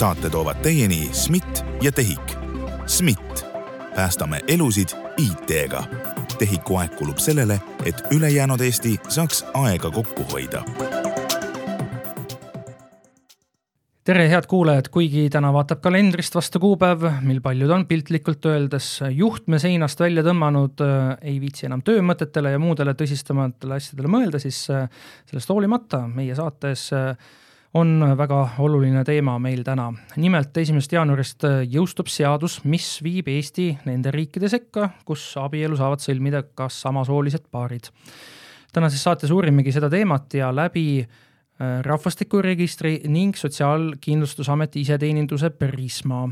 saate toovad teieni SMIT ja TEHIK. SMIT, päästame elusid IT-ga. TEHIK-u aeg kulub sellele, et ülejäänud Eesti saaks aega kokku hoida tere, head kuulajad, kuigi täna vaatab kalendrist vastu kuupäev, mil paljud on piltlikult öeldes juhtme seinast välja tõmmanud, ei viitsi enam töömõtetele ja muudele tõsistematele asjadele mõelda, siis sellest hoolimata meie saates on väga oluline teema meil täna. nimelt esimesest jaanuarist jõustub seadus, mis viib Eesti nende riikide sekka, kus abielu saavad sõlmida ka samasoolised paarid. tänases saates uurimegi seda teemat ja läbi äh, Äh, rahvastikuregistri ning Sotsiaalkindlustusameti iseteeninduse Prisma.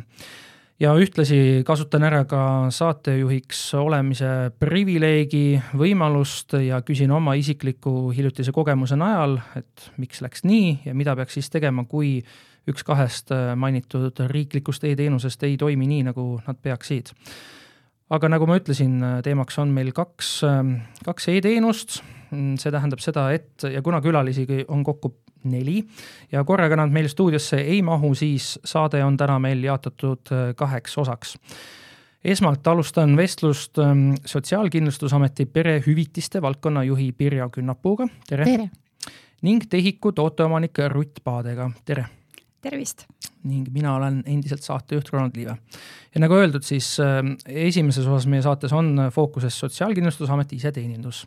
Ja ühtlasi kasutan ära ka saatejuhiks olemise privileegi, võimalust ja küsin oma isikliku hiljutise kogemuse najal, et miks läks nii ja mida peaks siis tegema, kui üks kahest mainitud riiklikust e-teenusest ei toimi nii, nagu nad peaksid aga nagu ma ütlesin, teemaks on meil kaks, kaks e-teenust Mm, see tähendab seda, et ja kuna külalisi on kokku neli ja korraga nad meil stuudiosse ei mahu, siis saade on täna meil jaotatud äh, kaheks osaks. esmalt alustan vestlust ähm, Sotsiaalkindlustusameti perehüvitiste valdkonna juhi Pirjo Künnapuuga, tere, tere.! ning TEHIK-u tooteomanik Rutt Paadega, tere! tervist! Ning mina olen endiselt saatejuht Ronald Liive. ja nagu öeldud, siis äh, esimeses osas meie saates on fookuses Sotsiaalkindlustusameti iseteenindus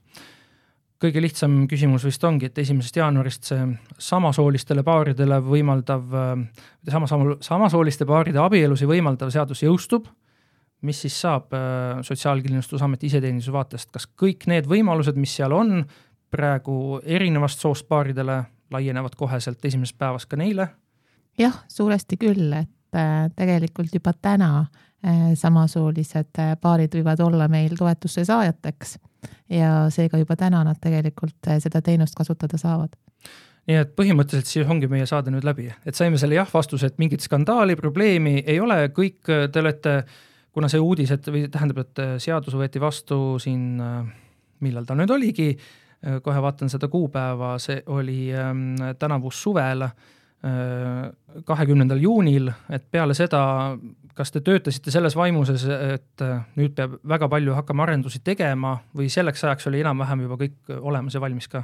kõige lihtsam küsimus vist ongi, et esimesest jaanuarist see samasoolistele paaridele võimaldav, sama, sama, samasooliste paaride abielusi võimaldav seadus jõustub, mis siis saab äh, Sotsiaalkindlustusameti iseteeninduse vaatest, kas kõik need võimalused, mis seal on praegu erinevast soost paaridele, laienevad koheselt esimesest päevast ka neile? Jah, suuresti küll, et äh, tegelikult juba täna äh, samasoolised paarid võivad olla meil toetuse saajateks. Ja seega juba täna nad tegelikult seda teenust kasutada saavad. Nii et põhimõtteliselt siis ongi meie saade nüüd läbi, et saime selle jah-vastuse, et mingit skandaali, probleemi ei ole, kõik te olete, kuna see uudis, et või tähendab, et seadus võeti vastu siin, millal ta nüüd oligi, kohe vaatan seda kuupäeva, see oli ähm, tänavu suvel. äh,, kahekümnendal juunil, et peale seda, kas te töötasite selles vaimuses, et nüüd peab väga palju hakkama arendusi tegema või selleks ajaks oli enam-vähem juba kõik olemas ja valmis ka?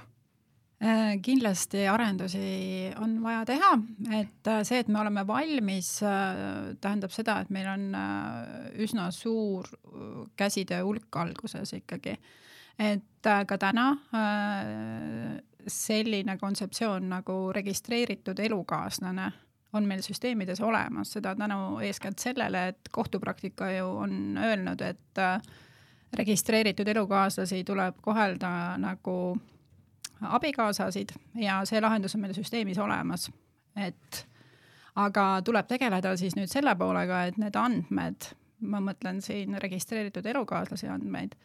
Äh, kindlasti arendusi on vaja teha, et äh, see, et me oleme valmis, äh, tähendab seda, et meil on üsna suur käsitöö hulk alguses ikkagi. et ka täna selline kontseptsioon nagu registreeritud elukaaslane on meil süsteemides olemas, seda tänu eeskätt sellele, et kohtupraktika ju on öelnud, et äh, registreeritud elukaaslasi tuleb kohelda nagu abikaasasid ja see lahendus on meil süsteemis olemas, et aga tuleb tegeleda siis nüüd selle poolega, et need andmed, ma mõtlen siin registreeritud elukaaslase andmeid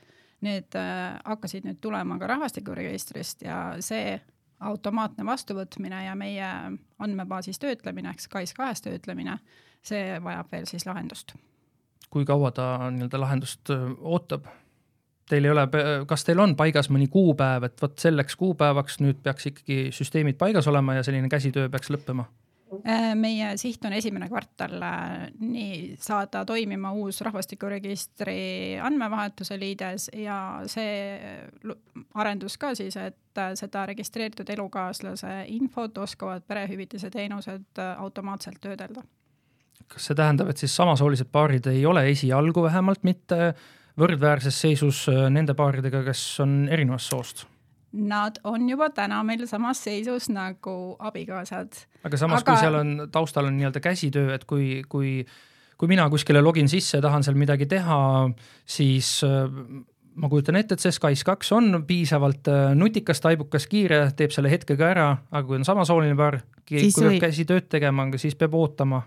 need äh, hakkasid nüüd tulema ka rahvastikuregistrist ja see automaatne vastuvõtmine ja meie andmebaasis töötlemine ehk SKAIS2-s töötlemine, see vajab veel siis lahendust. kui kaua ta nii-öelda lahendust äh, ootab? Teil ei ole, kas teil on paigas mõni kuupäev, et vot selleks kuupäevaks nüüd peaks ikkagi süsteemid paigas olema ja selline käsitöö peaks lõppema? Äh, meie siht on esimene kvartal äh, nii saada toimima uus rahvastikuregistri andmevahetuse liides ja see arendus ka siis, et äh, seda registreeritud elukaaslase infot oskavad perehüvitise teenused automaatselt töödelda. kas see tähendab, et siis samasoolised paarid ei ole esialgu vähemalt mitte võrdväärses seisus nende paaridega, kes on erinevast soost? Nad on juba täna meil samas seisus nagu abikaasad. aga samas aga..., kui seal on, taustal on nii-öelda käsitöö, et kui, kui, kui mina kuskile login sisse ja tahan seal midagi teha, siis äh, ma kujutan ette, et see SKAIS2 on piisavalt äh, nutikas, taibukas, kiire, teeb selle hetkega ära, aga kui on samasooline paar, kui peab käsitööd tegema, siis peab ootama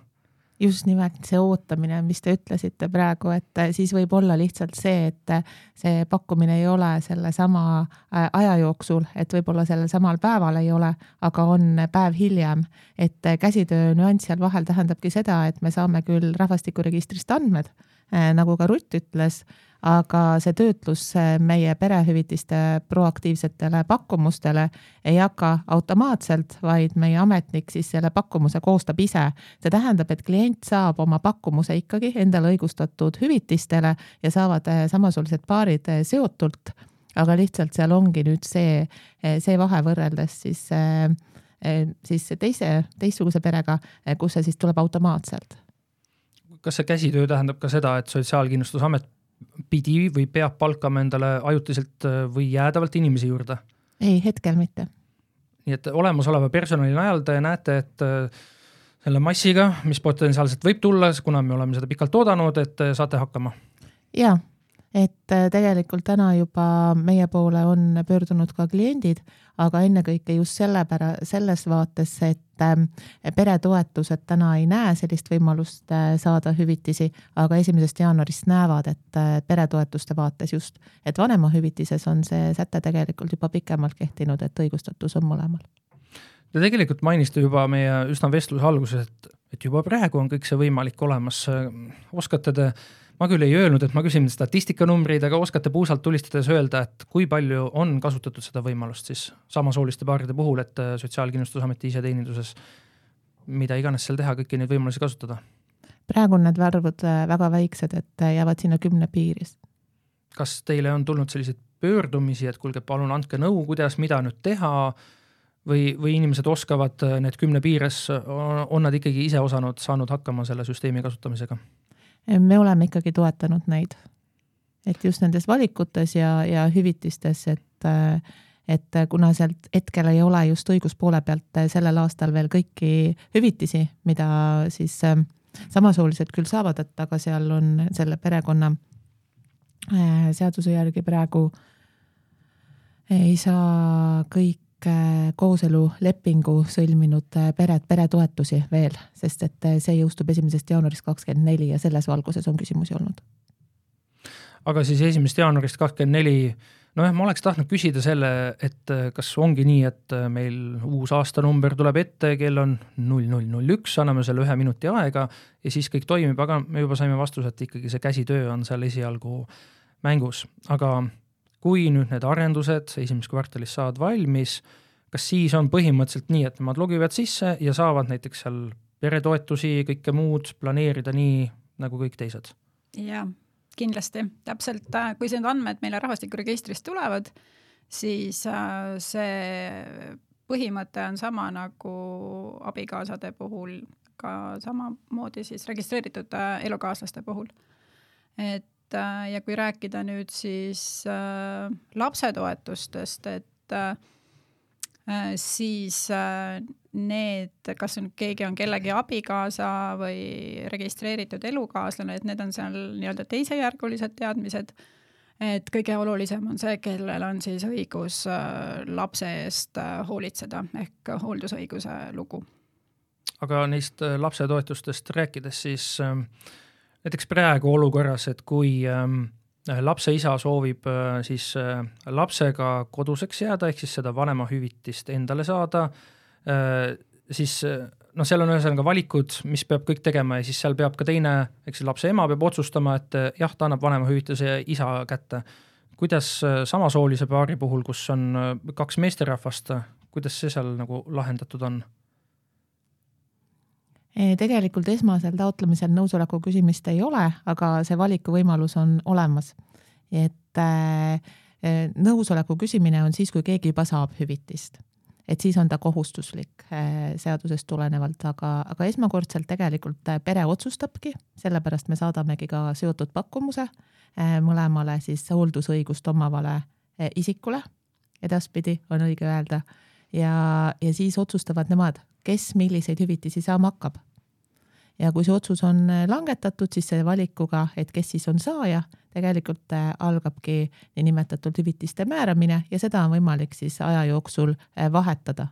just nimelt see ootamine, mis te ütlesite praegu, et äh, siis võib olla lihtsalt see, et äh, see pakkumine ei ole sellesama äh, aja jooksul, et võib-olla sellel samal päeval ei ole, aga on päev hiljem. et käsitöö nüanss seal vahel tähendabki seda, et me saame küll rahvastikuregistrist andmed, nagu ka Rutt ütles aga see töötlus meie perehüvitiste proaktiivsetele pakkumustele ei hakka automaatselt, vaid meie ametnik siis selle pakkumuse koostab ise. see tähendab, et klient saab oma pakkumuse ikkagi endale õigustatud hüvitistele ja saavad eh, samasoolised paarid eh, seotult, aga lihtsalt seal ongi nüüd see, eh, see vahe võrreldes siis siis teise, teistsuguse perega, kus see siis tuleb automaatselt kas see käsitöö tähendab ka seda, et Sotsiaalkindlustusamet pidi või peab palkama endale ajutiselt äh, või jäädavalt inimesi juurde? ei, hetkel mitte. nii et olemasoleva personali najal te näete, et äh, selle massiga, mis potentsiaalselt võib tulla, kuna me oleme seda pikalt oodanud, et äh, saate hakkama? jaa, et tegelikult täna juba meie poole on pöördunud ka kliendid aga ennekõike just sellepär-, selles vaates, et ähm, peretoetused täna ei näe sellist võimalust äh, saada hüvitisi, aga esimesest jaanuarist näevad, et äh, peretoetuste vaates just, et vanemahüvitises on see säte tegelikult juba pikemalt kehtinud, et õigustatus on mõlemal. Te tegelikult mainisite juba meie üsna vestluse alguses, et, et juba praegu on kõik see võimalik olemas. oskate te ma küll ei öelnud, et ma küsin statistikanumbreid, aga oskate puusalt tulistades öelda, et kui palju on kasutatud seda võimalust siis samasooliste paaride puhul, et äh, Sotsiaalkindlustusameti iseteeninduses mida iganes seal teha, kõiki neid võimalusi kasutada? praegu on need arvud äh, väga väiksed, et äh, jäävad sinna kümne piiris. kas teile on tulnud selliseid pöördumisi, et kuulge, palun andke nõu, kuidas, mida nüüd teha või, või inimesed oskavad need kümne piires, on nad ikkagi ise osanud, saanud hakkama selle süsteemi kasutamisega? Me oleme ikkagi toetanud neid. et just nendes valikutes ja, ja hüvitistes, et, et kuna sealt hetkel ei ole just õiguspoole pealt sellel aastal veel kõiki hüvitisi, mida siis ähm, samasoolised küll saavad, et aga seal on selle perekonna äh, seaduse järgi praegu ei saa kõik Äh, kooselulepingu sõlminud äh, pered peretoetusi veel, sest et äh, see jõustub esimesest jaanuarist kakskümmend neli ja selles valguses on küsimusi olnud. aga siis esimesest jaanuarist kakskümmend neli, nojah, ma oleks tahtnud küsida selle, et kas ongi nii, et meil uus aastanumber tuleb ette, kell on null null null üks, anname selle ühe minuti aega ja siis kõik toimib, aga me juba saime vastuse, et ikkagi see käsitöö on seal esialgu mängus, aga kui nüüd need arendused esimeses kvartalis saavad valmis, kas siis on põhimõtteliselt nii, et nemad logivad sisse ja saavad näiteks seal peretoetusi, kõike muud planeerida nii nagu kõik teised? jaa, kindlasti, täpselt, äh, kui need andmed meile rahvastikuregistrist tulevad, siis äh, see põhimõte on sama nagu abikaasade puhul, ka samamoodi siis registreeritud äh, elukaaslaste puhul. et Äh, ja kui rääkida nüüd siis äh, lapsetoetustest, et äh, siis äh, need, kas on, keegi on kellegi abikaasa või registreeritud elukaaslane, et need on seal nii-öelda teisejärgulised teadmised. et kõige olulisem on see, kellel on siis õigus äh, lapse eest äh, hoolitseda ehk hooldusõiguse lugu. aga neist lapsetoetustest rääkides, siis äh, näiteks praegu olukorras, et kui ähm, lapse isa soovib äh, siis äh, lapsega koduseks jääda, ehk siis seda vanemahüvitist endale saada äh,, siis äh, noh, seal on ühesõnaga valikud, mis peab kõik tegema ja siis seal peab ka teine, eks lapse ema peab otsustama, et äh, jah, ta annab vanemahüvitise isa kätte. kuidas äh, samasoolise paari puhul, kus on kaks meesterahvast, kuidas see seal nagu lahendatud on? Tegelikult esmasel taotlemisel nõusoleku küsimist ei ole, aga see valikuvõimalus on olemas. et äh, nõusoleku küsimine on siis, kui keegi juba saab hüvitist. et siis on ta kohustuslik seadusest tulenevalt, aga, aga esmakordselt tegelikult pere otsustabki, sellepärast me saadamegi ka seotud pakkumuse mõlemale siis hooldusõigust omavale isikule, edaspidi on õige öelda, ja, ja siis otsustavad nemad, kes milliseid hüvitisi saama hakkab. Ja kui see otsus on äh, langetatud, siis selle valikuga, et kes siis on saaja, tegelikult äh, algabki niinimetatud hüvitiste määramine ja seda on võimalik siis aja jooksul äh, vahetada.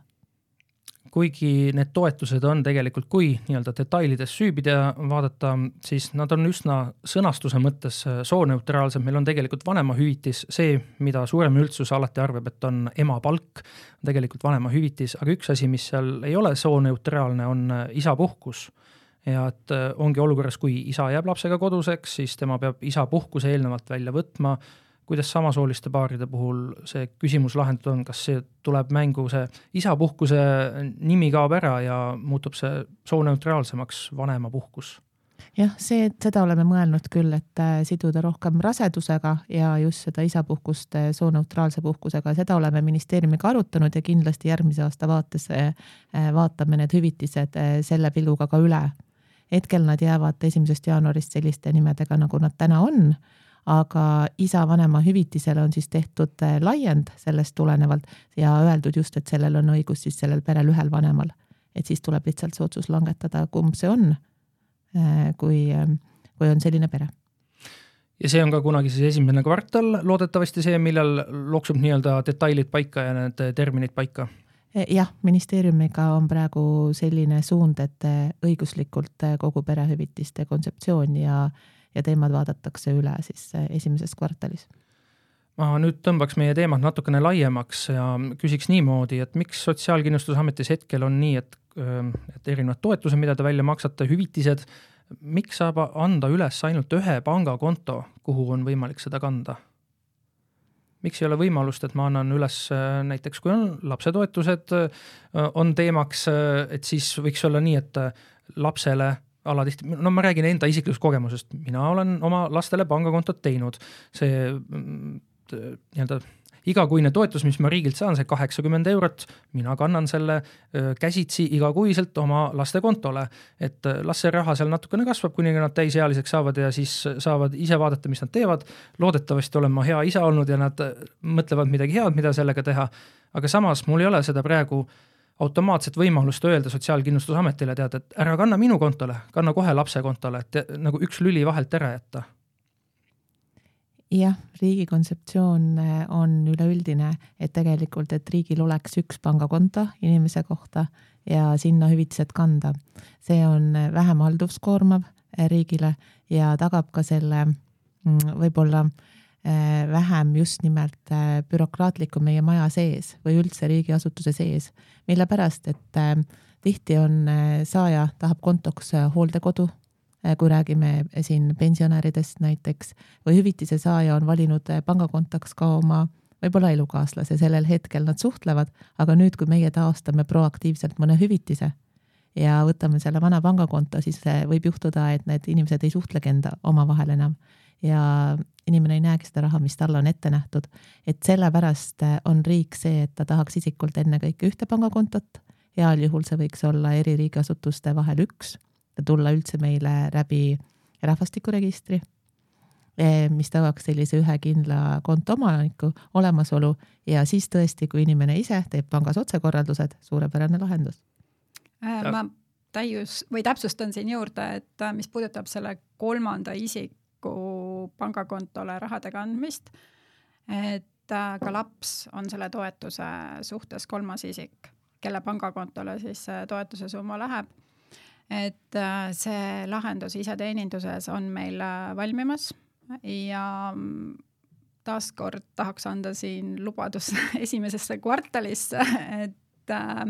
Kuigi need toetused on tegelikult, kui nii-öelda detailides süübida vaadata, siis nad on üsna sõnastuse mõttes sooneutraalsed, meil on tegelikult vanemahüvitis, see, mida suurem üldsus alati arvab, et on emapalk, tegelikult vanemahüvitis, aga üks asi, mis seal ei ole sooneutraalne, on isapuhkus. Ja et äh, ongi olukorras, kui isa jääb lapsega koduseks, siis tema peab isapuhkuse eelnevalt välja võtma. kuidas samasooliste paaride puhul see küsimus lahendatud on, kas see tuleb mängu, see isapuhkuse nimi kaob ära ja muutub see sooneutraalsemaks vanemapuhkus? jah, see, seda oleme mõelnud küll, et äh, siduda rohkem rasedusega ja just seda isapuhkust äh, sooneutraalse puhkusega, seda oleme ministeeriumiga arutanud ja kindlasti järgmise aasta vaates vaatame need hüvitised selle pilguga ka üle. Hetkel nad jäävad esimesest jaanuarist selliste nimedega, nagu nad täna on, aga isa vanemahüvitisele on siis tehtud laiend sellest tulenevalt ja öeldud just, et sellel on õigus siis sellel perel ühel vanemal. et siis tuleb lihtsalt see otsus langetada, kumb see on Äh, kui, ähm, kui on selline pere ja see on ka kunagi siis esimene kvartal, loodetavasti see, millal loksub nii-öelda detailid paika ja need terminid paika? E, jah, ministeeriumiga on praegu selline suund, et äh, õiguslikult äh, kogu perehüvitiste kontseptsioon ja, ja teemad vaadatakse üle siis esimeses kvartalis. ma nüüd tõmbaks meie teemat natukene laiemaks ja küsiks niimoodi, et miks Sotsiaalkindlustusametis hetkel on nii, et et erinevad toetused, mida te välja maksate, hüvitised, miks saab anda üles ainult ühe pangakonto, kuhu on võimalik seda kanda? Miks ei ole võimalust, et ma annan üles näiteks, kui on lapsetoetused, on teemaks, et siis võiks olla nii, et lapsele alatihti, no ma räägin enda isiklikust kogemusest, mina olen oma lastele pangakontot teinud, see mm, nii-öelda igakuine toetus, mis ma riigilt saan, see kaheksakümmend eurot, mina kannan selle käsitsi igakuiselt oma laste kontole. et las see raha seal natukene kasvab, kuni nad täisealiseks saavad ja siis saavad ise vaadata, mis nad teevad. loodetavasti olen ma hea isa olnud ja nad mõtlevad midagi head, mida sellega teha. aga samas mul ei ole seda praegu automaatset võimalust öelda Sotsiaalkindlustusametile, tead, et ära kanna minu kontole, kanna kohe lapse kontole, et nagu üks lüli vahelt ära jätta jah, riigi kontseptsioon äh, on üleüldine, et tegelikult, et riigil oleks üks pangakonto inimese kohta ja sinna hüvitised kanda. see on äh, vähem halduskoormav äh, riigile ja tagab ka selle mm, võib-olla vähem just nimelt bürokraatlikku meie maja sees või üldse riigiasutuse sees, mille pärast, et tihti on saaja, tahab kontoks hooldekodu kui räägime siin pensionäridest näiteks või hüvitise saaja on valinud äh, pangakontoks ka oma võib-olla elukaaslase, sellel hetkel nad suhtlevad, aga nüüd, kui meie taastame proaktiivselt mõne hüvitise ja võtame selle vana pangakonto, siis võib juhtuda, et need inimesed ei suhtlegi enda omavahel enam. Ja inimene ei näegi seda raha, mis talle on ette nähtud. et sellepärast on riik see, et ta tahaks isikult ennekõike ühte pangakontot, heal juhul see võiks olla eri riigiasutuste vahel üks tulla üldse meile läbi rahvastikuregistri, eh, mis tagaks sellise ühe kindla konto omaniku olemasolu. Ja siis tõesti, kui inimene ise teeb pangas otsekorraldused, suurepärane lahendus. Äh, ma täius- või täpsustan siin juurde, et äh, mis puudutab selle kolmanda isiku pangakontole rahade kandmist, et äh, ka laps on selle toetuse suhtes kolmas isik, kelle pangakontole siis toetuse summa läheb et äh, see lahendus iseteeninduses on meil äh, valmimas ja mm, taaskord tahaks anda siin lubadus esimesesse kvartalisse, et äh,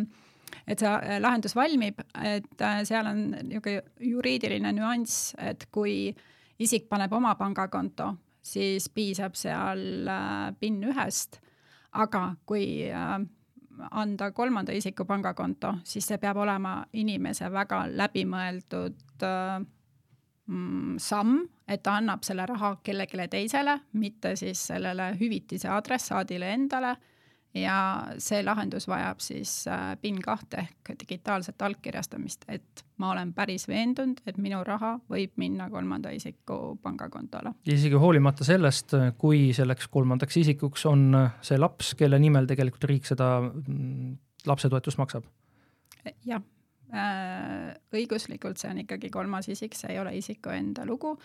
et see lahendus valmib, et seal on niisugune juriidiline nüanss, et kui isik paneb oma pangakonto, siis piisab seal PIN ühest, aga kui anda kolmanda isiku pangakonto, siis see peab olema inimese väga läbimõeldud äh, mm, samm, et ta annab selle raha kellelegi teisele, mitte siis sellele hüvitise adressaadile endale ja see lahendus vajab siis äh, PIN kahte ehk digitaalset allkirjastamist, et ma olen päris veendunud, et minu raha võib minna kolmanda isiku pangakontole. ja isegi hoolimata sellest, kui selleks kolmandaks isikuks on see laps, kelle nimel tegelikult riik seda mm, lapsetoetust maksab? jah, äh, õiguslikult see on ikkagi kolmas isik, see ei ole isiku enda lugu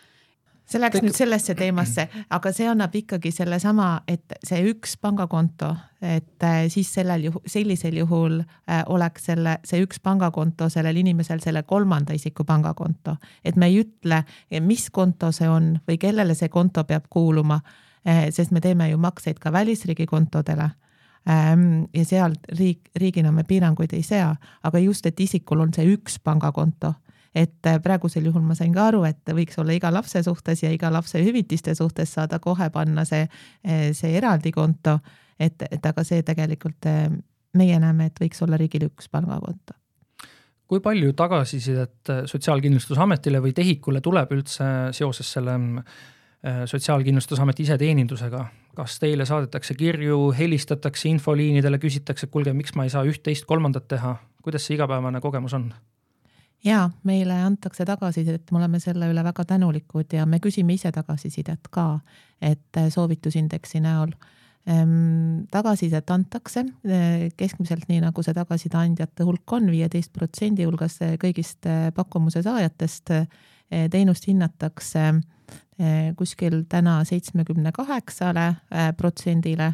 see läks nüüd sellesse teemasse, aga see annab ikkagi sellesama, et see üks pangakonto, et äh, siis sellel juhul, sellisel juhul äh, oleks selle, see üks pangakonto sellel inimesel selle kolmanda isiku pangakonto, et me ei ütle, mis konto see on või kellele see konto peab kuuluma, äh, sest me teeme ju makseid ka välisriigi kontodele. Ja seal riik, riigina me piiranguid ei sea, aga just, et isikul on see üks pangakonto et äh, praegusel juhul ma sain ka aru, et võiks olla iga lapse suhtes ja iga lapse hüvitiste suhtes saada kohe panna see, äh, see eraldi konto, et, et aga see tegelikult äh, meie näeme, et võiks olla riigil üks pangakonto kui palju tagasisidet Sotsiaalkindlustusametile või TEHIK-ule tuleb üldse seoses selle Sotsiaalkindlustusameti iseteenindusega, kas teile saadetakse kirju, helistatakse infoliinidele, küsitakse, kuulge, miks ma ei saa üht, teist, kolmandat teha, kuidas see igapäevane kogemus on? Ja meile antakse tagasisidet, me oleme selle üle väga tänulikud ja me küsime ise tagasisidet ka, et äh, soovitusindeksi näol ehm, tagasisidet antakse äh, keskmiselt nii, nagu see tagasiside andjate hulk on, viieteist protsendi hulgas äh, kõigist pakkumuse saajatest. teenust hinnatakse kuskil täna seitsmekümne kaheksale protsendile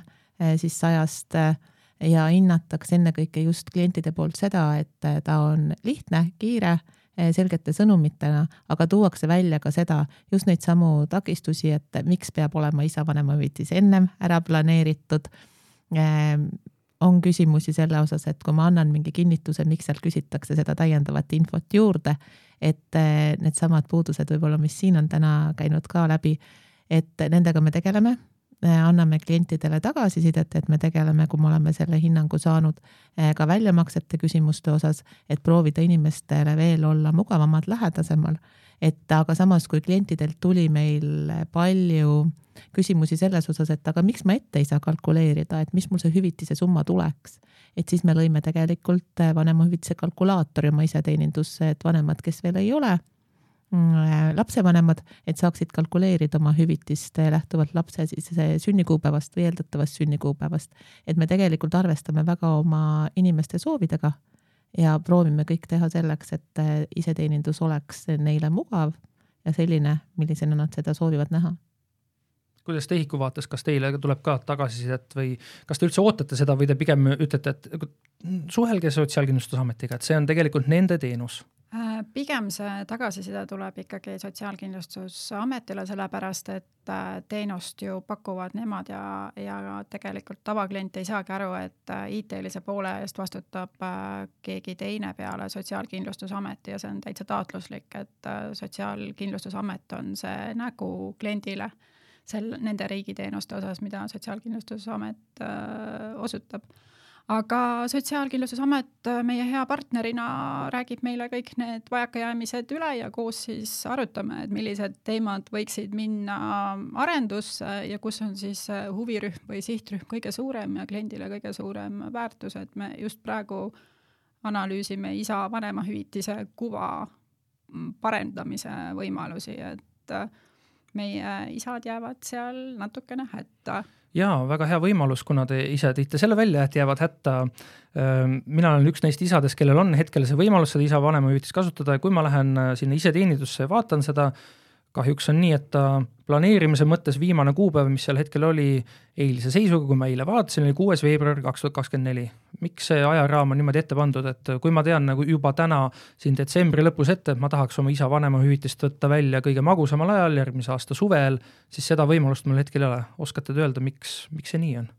siis sajast ja hinnatakse ennekõike just klientide poolt seda, et äh, ta on lihtne, kiire, äh, selgete sõnumitena, aga tuuakse välja ka seda, just neid samu takistusi, et miks peab olema isa vanemahüvitis ennem ära planeeritud. Ähm, on küsimusi selle osas, et kui ma annan mingi kinnituse, miks sealt küsitakse seda täiendavat infot juurde, et äh, needsamad puudused võib-olla, mis siin on täna käinud ka läbi, et nendega me tegeleme anname klientidele tagasisidet, et me tegeleme, kui me oleme selle hinnangu saanud eh, ka väljamaksete küsimuste osas, et proovida inimestele veel olla mugavamad, lähedasemal. et aga samas, kui klientidelt tuli meil palju küsimusi selles osas, et aga miks ma ette ei saa kalkuleerida, et mis mul see hüvitise summa tuleks, et siis me lõime tegelikult vanemahüvitise kalkulaatori oma iseteenindusse, et vanemad, kes veel ei ole lapsevanemad, et saaksid kalkuleerida oma hüvitist lähtuvalt lapse siis sünnikuupäevast või eeldatavast sünnikuupäevast. et me tegelikult arvestame väga oma inimeste soovidega ja proovime kõik teha selleks, et äh, iseteenindus oleks neile mugav ja selline, millisena nad seda soovivad näha kuidas TEHIK-u vaates, kas teile tuleb ka tagasisidet või kas te üldse ootate seda või te pigem ütlete, et suhelge Sotsiaalkindlustusametiga, et see on tegelikult nende teenus pigem see tagasiside tuleb ikkagi Sotsiaalkindlustusametile, sellepärast et äh, teenust ju pakuvad nemad ja, ja tegelikult tavaklient ei saagi aru, et äh, IT-lise poole eest vastutab keegi teine peale Sotsiaalkindlustusameti ja see on täitsa taotluslik, et Sotsiaalkindlustusamet on see nägu kliendile sel, nende riigiteenuste osas, mida Sotsiaalkindlustusamet öö, osutab aga Sotsiaalkindlustusamet äh, meie hea partnerina räägib meile kõik need vajakajäämised üle ja koos siis arutame, et millised teemad võiksid minna arendusse ja kus on siis äh, huvirühm või sihtrühm kõige suurem ja kliendile kõige suurem väärtus, et me just praegu analüüsime isa vanemahüvitise kuva parendamise võimalusi, et äh, meie isad jäävad seal natukene hätta jaa, väga hea võimalus, kuna te ise tõite selle välja, et jäävad hätta. mina olen üks neist isadest, kellel on hetkel see võimalus seda isa vanemahüvitist kasutada ja kui ma lähen äh, sinna iseteenindusse ja vaatan seda, kahjuks on nii, et ta planeerimise mõttes viimane kuupäev, mis seal hetkel oli eilse seisuga, kui ma eile vaatasin, oli kuues veebruar kaks tuhat kakskümmend neli. miks see ajaraam on niimoodi ette pandud, et kui ma tean nagu juba täna siin detsembri lõpus ette, et ma tahaks oma isa vanemahüvitist võtta välja kõige magusamal ajal, järgmise aasta suvel, siis seda võimalust mul hetkel ei ole. oskate te öelda, miks, miks see nii on?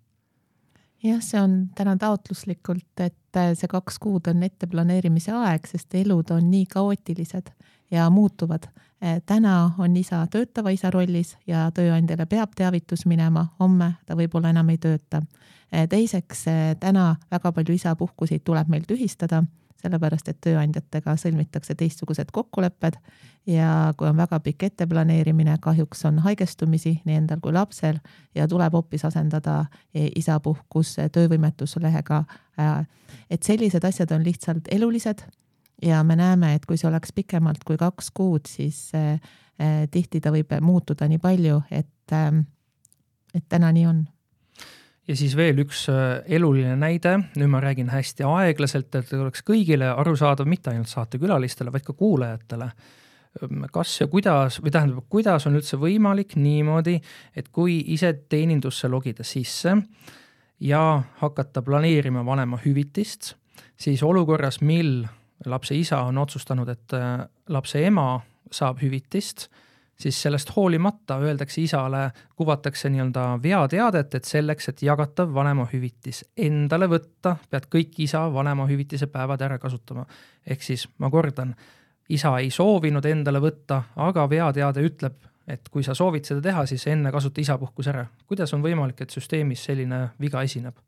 jah, see on täna taotluslikult, et see kaks kuud on etteplaneerimise aeg, sest elud on nii kaootilised ja muutuvad Eh, täna on isa töötava isa rollis ja tööandjale peab teavitus minema, homme ta võib-olla enam ei tööta. Eh, teiseks, eh, täna väga palju isapuhkuseid tuleb meil tühistada, sellepärast et tööandjatega sõlmitakse teistsugused kokkulepped ja kui on väga pikk etteplaneerimine, kahjuks on haigestumisi nii endal kui lapsel ja tuleb hoopis asendada isapuhkus töövõimetuslehega. et sellised asjad on lihtsalt elulised ja me näeme, et kui see oleks pikemalt kui kaks kuud, siis äh, tihti ta võib muutuda nii palju, et äh,, et täna nii on ja siis veel üks äh, eluline näide, nüüd ma räägin hästi aeglaselt, et oleks kõigile arusaadav, mitte ainult saatekülalistele, vaid ka kuulajatele. kas ja kuidas või tähendab, kuidas on üldse võimalik niimoodi, et kui ise teenindusse logida sisse ja hakata planeerima vanemahüvitist, siis olukorras, mil lapse isa on otsustanud, et äh, lapse ema saab hüvitist, siis sellest hoolimata öeldakse isale, kuvatakse nii-öelda veateadet, et selleks, et jagatav vanemahüvitis endale võtta, pead kõik isa vanemahüvitise päevad ära kasutama. ehk siis ma kordan, isa ei soovinud endale võtta, aga veateade ütleb, et kui sa soovid seda teha, siis enne kasuta isapuhkus ära. kuidas on võimalik, et süsteemis selline viga esineb?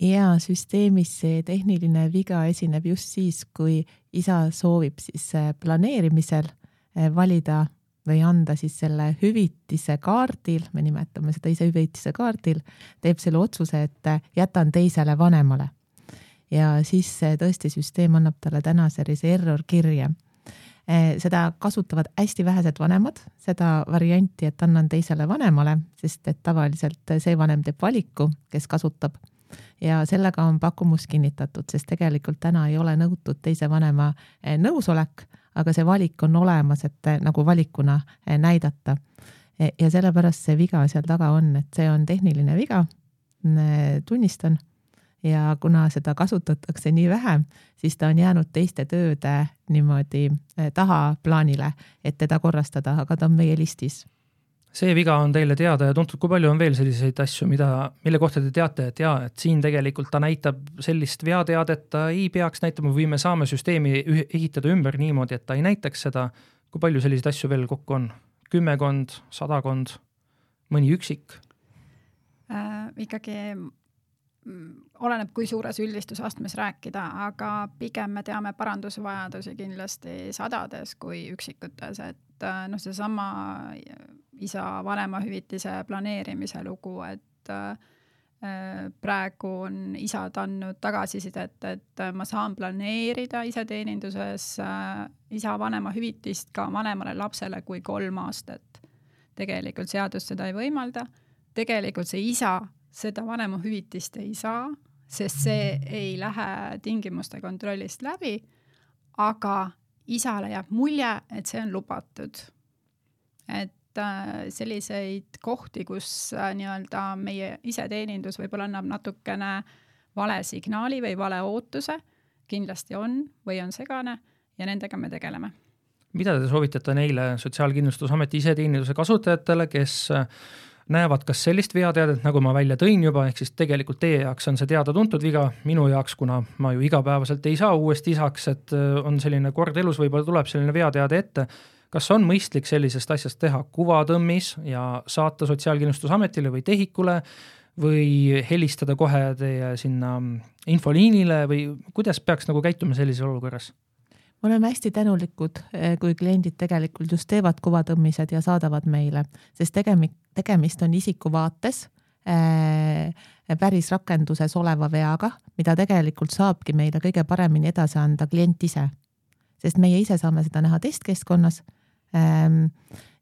Ja süsteemis see tehniline viga esineb just siis, kui isa soovib siis äh, planeerimisel äh, valida või anda siis selle hüvitise kaardil, me nimetame seda ise hüvitise kaardil, teeb selle otsuse, et äh, jätan teisele vanemale. ja siis tõesti süsteem annab talle täna sellise error kirja seda kasutavad hästi vähesed vanemad, seda varianti, et annan teisele vanemale, sest et tavaliselt see vanem teeb valiku, kes kasutab ja sellega on pakkumus kinnitatud, sest tegelikult täna ei ole nõutud teise vanema eh, nõusolek, aga see valik on olemas, et eh, nagu valikuna eh, näidata. ja sellepärast see viga seal taga on, et see on tehniline viga, tunnistan, ja kuna seda kasutatakse nii vähe, siis ta on jäänud teiste tööde niimoodi tahaplaanile, et teda korrastada, aga ta on meie listis see viga on teile teada ja tuntud, kui palju on veel selliseid asju, mida, mille kohta te teate, et jaa, et siin tegelikult ta näitab sellist veateadet, ta ei peaks näitama või me saame süsteemi ehitada ümber niimoodi, et ta ei näitaks seda. kui palju selliseid asju veel kokku on? kümmekond, sadakond, mõni üksik äh,? ikkagi oleneb, kui suures üldistusastmes rääkida, aga pigem me teame parandusvajadusi kindlasti sadades kui üksikutes, et äh, noh, seesama isa vanemahüvitise planeerimise lugu, et äh, praegu on isad andnud tagasisidet, et ma saan planeerida iseteeninduses äh, isa vanemahüvitist ka vanemale lapsele kui kolm aastat. tegelikult seadus seda ei võimalda. tegelikult see isa seda vanemahüvitist ei saa, sest see ei lähe tingimuste kontrollist läbi. aga isale jääb mulje, et see on lubatud. et Äh, selliseid kohti, kus äh, nii-öelda meie iseteenindus võib-olla annab natukene vale signaali või vale ootuse, kindlasti on või on segane ja nendega me tegeleme. mida te soovitate neile Sotsiaalkindlustusameti iseteeninduse kasutajatele, kes äh, näevad kas sellist veateadet, nagu ma välja tõin juba, ehk siis tegelikult teie jaoks on see teada-tuntud viga, minu jaoks, kuna ma ju igapäevaselt ei saa uuesti isaks, et on selline kord elus, võib-olla tuleb selline veateade ette kas on mõistlik sellisest asjast teha kuvatõmmis ja saata Sotsiaalkindlustusametile või TEHIK-ule või helistada kohe teie sinna infoliinile või kuidas peaks nagu käituma sellises olukorras? Me oleme hästi tänulikud, eh, kui kliendid tegelikult just teevad kuvatõmmised ja saadavad meile, sest tegemi-, tegemist on isiku vaates äh, päris rakenduses oleva veaga, mida tegelikult saabki meile kõige paremini edasi anda klient ise. sest meie ise saame seda näha testkeskkonnas Ehm,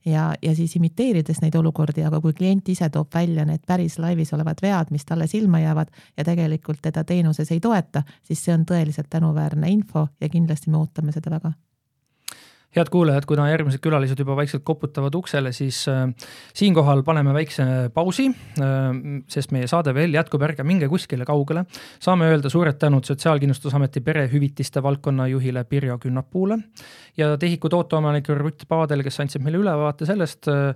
ja, ja siis imiteerides neid olukordi, aga kui klient ise toob välja need päris laivis olevad vead, mis talle silma jäävad ja tegelikult teda teenuses ei toeta, siis see on tõeliselt tänuväärne info ja kindlasti me ootame seda väga head kuulajad, kuna järgmised külalised juba vaikselt koputavad uksele, siis äh, siinkohal paneme väikse pausi äh,, sest meie saade veel jätkub, ärge minge kuskile kaugele. saame öelda suured tänud Sotsiaalkindlustusameti perehüvitiste valdkonna juhile Pirjo Künnapuule ja TEHIK-u tooteomanikule Rutt Paadel, kes andsid meile ülevaate sellest äh,,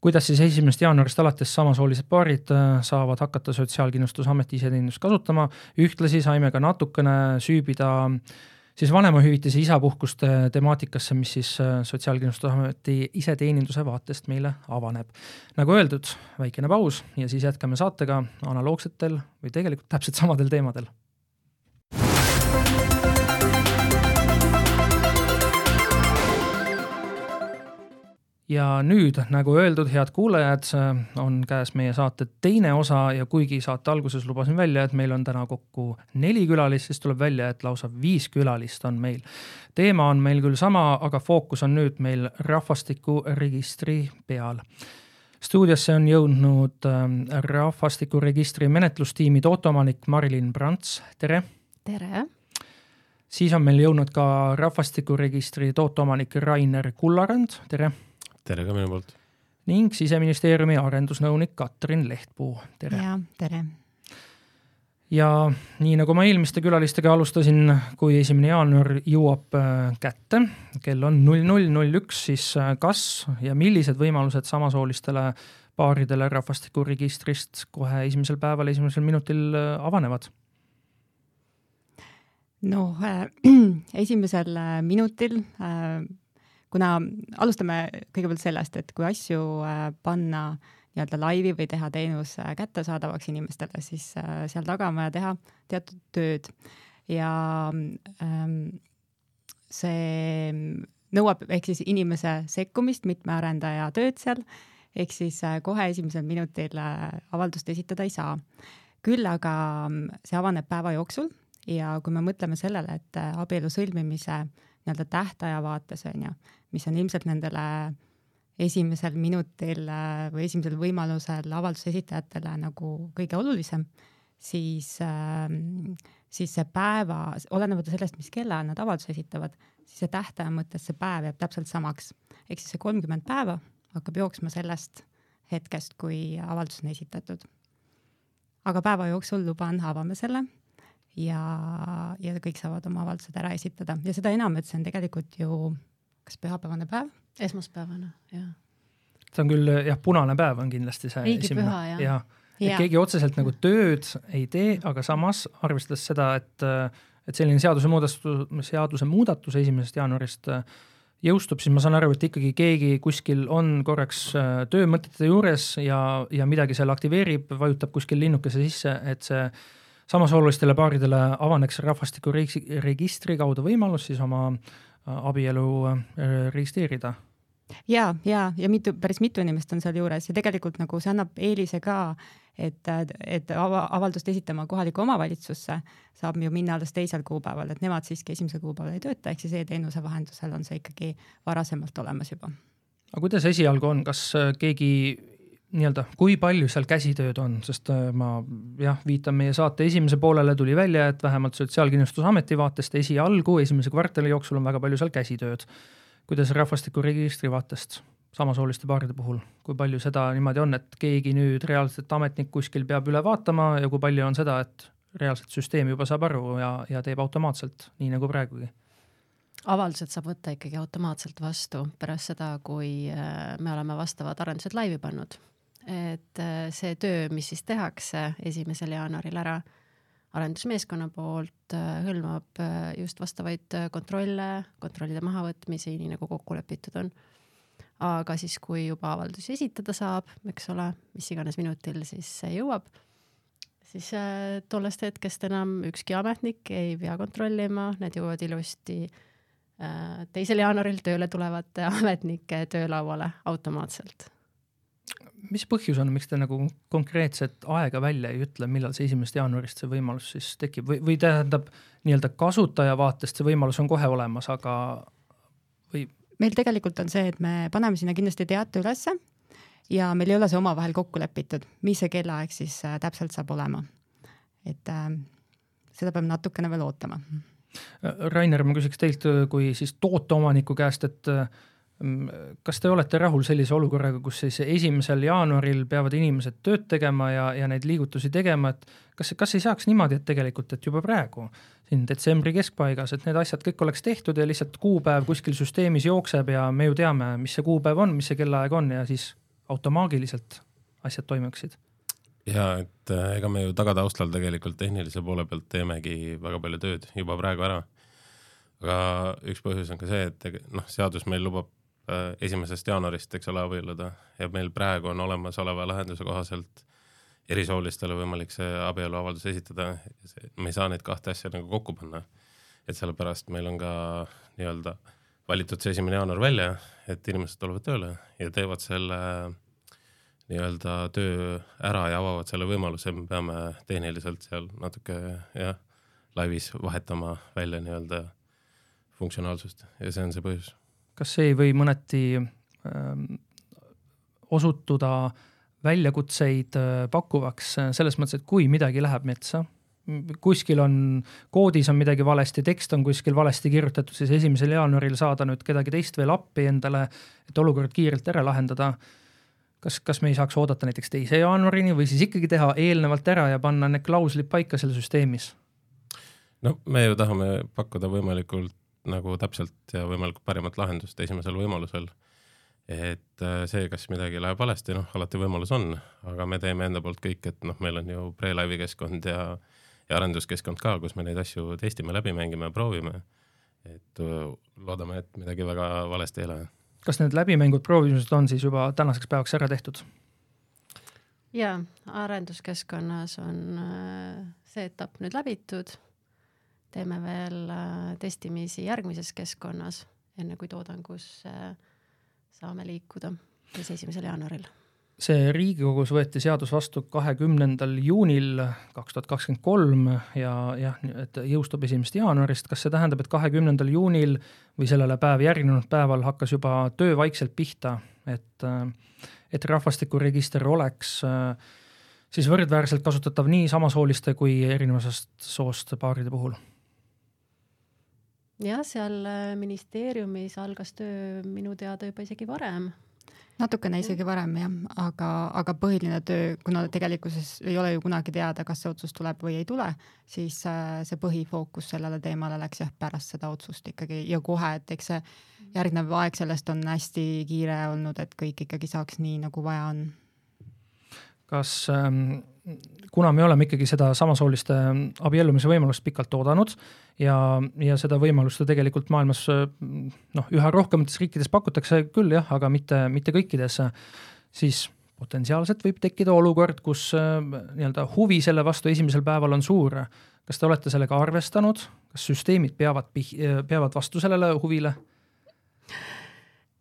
kuidas siis esimesest jaanuarist alates samasoolised paarid saavad hakata Sotsiaalkindlustusameti iseteenindust kasutama, ühtlasi saime ka natukene süübida äh, siis vanemahüvitise isapuhkuste temaatikasse, mis siis äh, Sotsiaalkindlustusameti iseteeninduse vaatest meile avaneb. nagu öeldud, väikene paus ja siis jätkame saatega analoogsetel või tegelikult täpselt samadel teemadel ja nüüd, nagu öeldud, head kuulajad, on käes meie saate teine osa ja kuigi saate alguses lubasin välja, et meil on täna kokku neli külalist, siis tuleb välja, et lausa viis külalist on meil. teema on meil küll sama, aga fookus on nüüd meil rahvastikuregistri peal. stuudiosse on jõudnud ähm, rahvastikuregistri menetlustiimi tooteomanik Marilyn Brants, tere! tere! siis on meil jõudnud ka rahvastikuregistri tooteomanik Rainer Kullarand, tere! Tere ka minu poolt. ning siseministeeriumi arendusnõunik Katrin Lehtpuu, tere. ja tere. ja nii nagu ma eelmiste külalistega alustasin, kui esimene jaanuar jõuab äh, kätte, kell on null null null üks, siis äh, kas ja millised võimalused samasoolistele paaridele rahvastikuregistrist kohe esimesel päeval, esimesel minutil äh, avanevad? noh äh,, esimesel minutil äh, kuna alustame kõigepealt sellest, et kui asju äh, panna nii-öelda laivi või teha teenus äh, kättesaadavaks inimestele, siis äh, seal taga on vaja teha teatud tööd ja ähm, see nõuab ehk siis inimese sekkumist, mitme arendaja tööd seal, ehk siis kohe esimesel minutil avaldust esitada ei saa. küll aga mm, see avaneb päeva jooksul ja kui me mõtleme sellele, et abielu sõlmimise nii-öelda tähtaja vaates on ju, mis on ilmselt nendele esimesel minutil äh, või esimesel võimalusel avalduse esitajatele nagu kõige olulisem, siis, ähm, siis see päeva, olenemata sellest, mis kellaajal nad avalduse esitavad, siis see tähtaja mõttes see päev jääb täpselt samaks. ehk siis see kolmkümmend päeva hakkab jooksma sellest hetkest, kui avaldus on esitatud. aga päeva jooksul luban, avame selle ja, ja kõik saavad oma avaldused ära esitada ja seda enam, et see on tegelikult ju kas pühapäevane päev? esmaspäevane, jah. see on küll jah, punane päev on kindlasti see riigipüha, jah ja. ja.. keegi otseselt nagu tööd ei tee, aga samas arvestades seda, et, et selline seadusemuudatus, seadusemuudatus esimesest jaanuarist jõustub, siis ma saan aru, et ikkagi keegi kuskil on korraks töömõtete juures ja, ja midagi seal aktiveerib, vajutab kuskil linnukese sisse, et see samasoolistele paaridele avaneks rahvastikuregistri kaudu võimalus siis oma äh, abielu äh, registreerida ja, ja, ja mitu, päris mitu inimest on sealjuures ja tegelikult nagu see annab eelise ka, et, et ava, avaldust esitama kohalikku omavalitsusse saab ju minna alles teisel kuupäeval, et nemad siiski esimesel kuupäeval ei tööta, ehk siis e-teenuse vahendusel on see ikkagi varasemalt olemas juba. aga kuidas esialgu on, kas äh, keegi nii-öelda, kui palju seal käsitööd on, sest äh, ma jah, viitan meie saate esimese poolele, tuli välja, et vähemalt Sotsiaalkindlustusameti vaatest esialgu, esimese kvartali jooksul on väga palju seal käsitööd. kuidas rahvastikuregistri vaatest samasooliste paaride puhul, kui palju seda niimoodi on, et keegi nüüd reaalselt ametnik kuskil peab üle vaatama ja kui palju on seda, et reaalselt süsteem juba saab aru ja, ja teeb automaatselt, nii nagu praegugi? avaldused saab võtta ikkagi automaatselt vastu pärast seda, kui äh, me oleme vastavad arendused laivi pannud et äh, see töö, mis siis tehakse esimesel jaanuaril ära arendusmeeskonna poolt, äh, hõlmab äh, just vastavaid kontrolle, kontrollide mahavõtmisi, nii nagu kokku lepitud on. aga siis, kui juba avaldusi esitada saab, eks ole, mis iganes minutil siis see jõuab, siis tollest hetkest enam ükski ametnik ei pea kontrollima, need jõuavad ilusti teisel jaanuaril tööle tulevate ametnike töölauale automaatselt mis põhjus on, miks te nagu konkreetset aega välja ei ütle, millal see esimesest jaanuarist see võimalus siis tekib või, või tähendab nii-öelda kasutaja vaatest see võimalus on kohe olemas, aga või? meil tegelikult on see, et me paneme sinna kindlasti teate ülesse ja meil ei ole see omavahel kokku lepitud, mis see kellaaeg siis äh, täpselt saab olema. et äh, seda peame natukene veel ootama. Rainer, ma küsiks teilt kui siis tooteomaniku käest, et äh, kas te olete rahul sellise olukorraga, kus siis esimesel jaanuaril peavad inimesed tööd tegema ja, ja neid liigutusi tegema, et kas, kas ei saaks niimoodi, et tegelikult, et juba praegu siin detsembri keskpaigas, et need asjad kõik oleks tehtud ja lihtsalt kuupäev kuskil süsteemis jookseb ja me ju teame, mis see kuupäev on, mis see kellaaeg on ja siis automaagiliselt asjad toimuksid ja et äh, ega me ju tagataustal tegelikult tehnilise poole pealt teemegi väga palju tööd juba praegu ära. aga üks põhjus on ka see, et noh, seadus meil lubab esimesest jaanuarist, eks ole, abielluda. Ja meil praegu on olemasoleva lahenduse kohaselt erisoolistele võimalik see abieluavaldus esitada, me ei saa neid kahte asja nagu kokku panna. et sellepärast meil on ka nii-öelda valitud see esimene jaanuar välja, et inimesed tulevad tööle ja teevad selle nii-öelda töö ära ja avavad selle võimaluse, me peame tehniliselt seal natuke jah, laivis vahetama välja nii-öelda funktsionaalsust. Ja see on see põhjus kas see ei või mõneti äh, osutuda väljakutseid äh, pakkuvaks äh, selles mõttes, et kui midagi läheb metsa, kuskil on, koodis on midagi valesti, tekst on kuskil valesti kirjutatud, siis esimesel jaanuaril saada nüüd kedagi teist veel appi endale, et olukord kiirelt ära lahendada. kas, kas me ei saaks oodata näiteks teise jaanuarini või siis ikkagi teha eelnevalt ära ja panna need klauslid paika seal süsteemis? no me ju tahame pakkuda võimalikult nagu täpselt ja võimalikult parimat lahendust esimesel võimalusel. et äh, see, kas midagi läheb valesti, noh, alati võimalus on, aga me teeme enda poolt kõik, et noh, meil on ju pre-live'i keskkond ja ja arenduskeskkond ka, kus me neid asju testime, läbi mängime, proovime. et loodame, et midagi väga valesti ei lähe. kas need läbimängud, proovimised on siis juba tänaseks päevaks ära tehtud? jaa, arenduskeskkonnas on see etapp nüüd läbitud. Teeme veel testimisi järgmises keskkonnas, enne kui toodangus saame liikuda siis esimesel jaanuaril see Riigikogus võeti seadus vastu kahekümnendal juunil kaks tuhat kakskümmend kolm ja jah, et jõustub esimesest jaanuarist, kas see tähendab, et kahekümnendal juunil või sellele päev järgnenud päeval hakkas juba töö vaikselt pihta, et, et rahvastikuregister oleks siis võrdväärselt kasutatav nii samasooliste kui erinevusest soost paaride puhul? Jah, seal ministeeriumis algas töö minu teada juba isegi varem. Natukene isegi varem jah, aga, aga põhiline töö, kuna tegelikkuses ei ole ju kunagi teada, kas see otsus tuleb või ei tule, siis äh, see põhifookus sellele teemale läks jah, pärast seda otsust ikkagi. Ja kohe, et eks see järgnev aeg sellest on hästi kiire olnud, et kõik ikkagi saaks nii, nagu vaja on. kas ähm, kuna me oleme ikkagi seda samasooliste abiellumise võimalust pikalt oodanud ja, ja seda võimalust ju tegelikult maailmas noh, üha rohkemates riikides pakutakse küll jah, aga mitte, mitte kõikides, siis potentsiaalselt võib tekkida olukord, kus nii-öelda huvi selle vastu esimesel päeval on suur. kas te olete sellega arvestanud, kas süsteemid peavad, peavad vastu sellele huvile?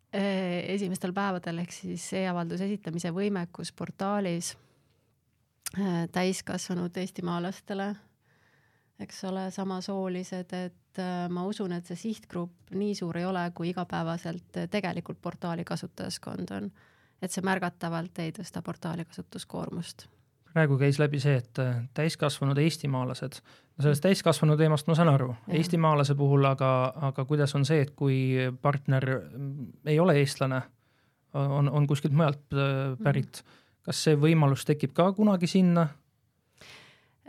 esimestel päevadel ehk siis e-avalduse esitamise võimekus portaalis Äh, täiskasvanud eestimaalastele, eks ole, samasoolised, et äh, ma usun, et see sihtgrupp nii suur ei ole, kui igapäevaselt tegelikult portaali kasutajaskond on. et see märgatavalt ei tõsta portaali kasutuskoormust. praegu käis läbi see, et äh, täiskasvanud eestimaalased, no sellest täiskasvanu teemast ma saan aru, eestimaalase puhul, aga, aga kuidas on see, et kui partner ei ole eestlane, on, on kuskilt mujalt pärit mm, -hmm kas see võimalus tekib ka kunagi sinna?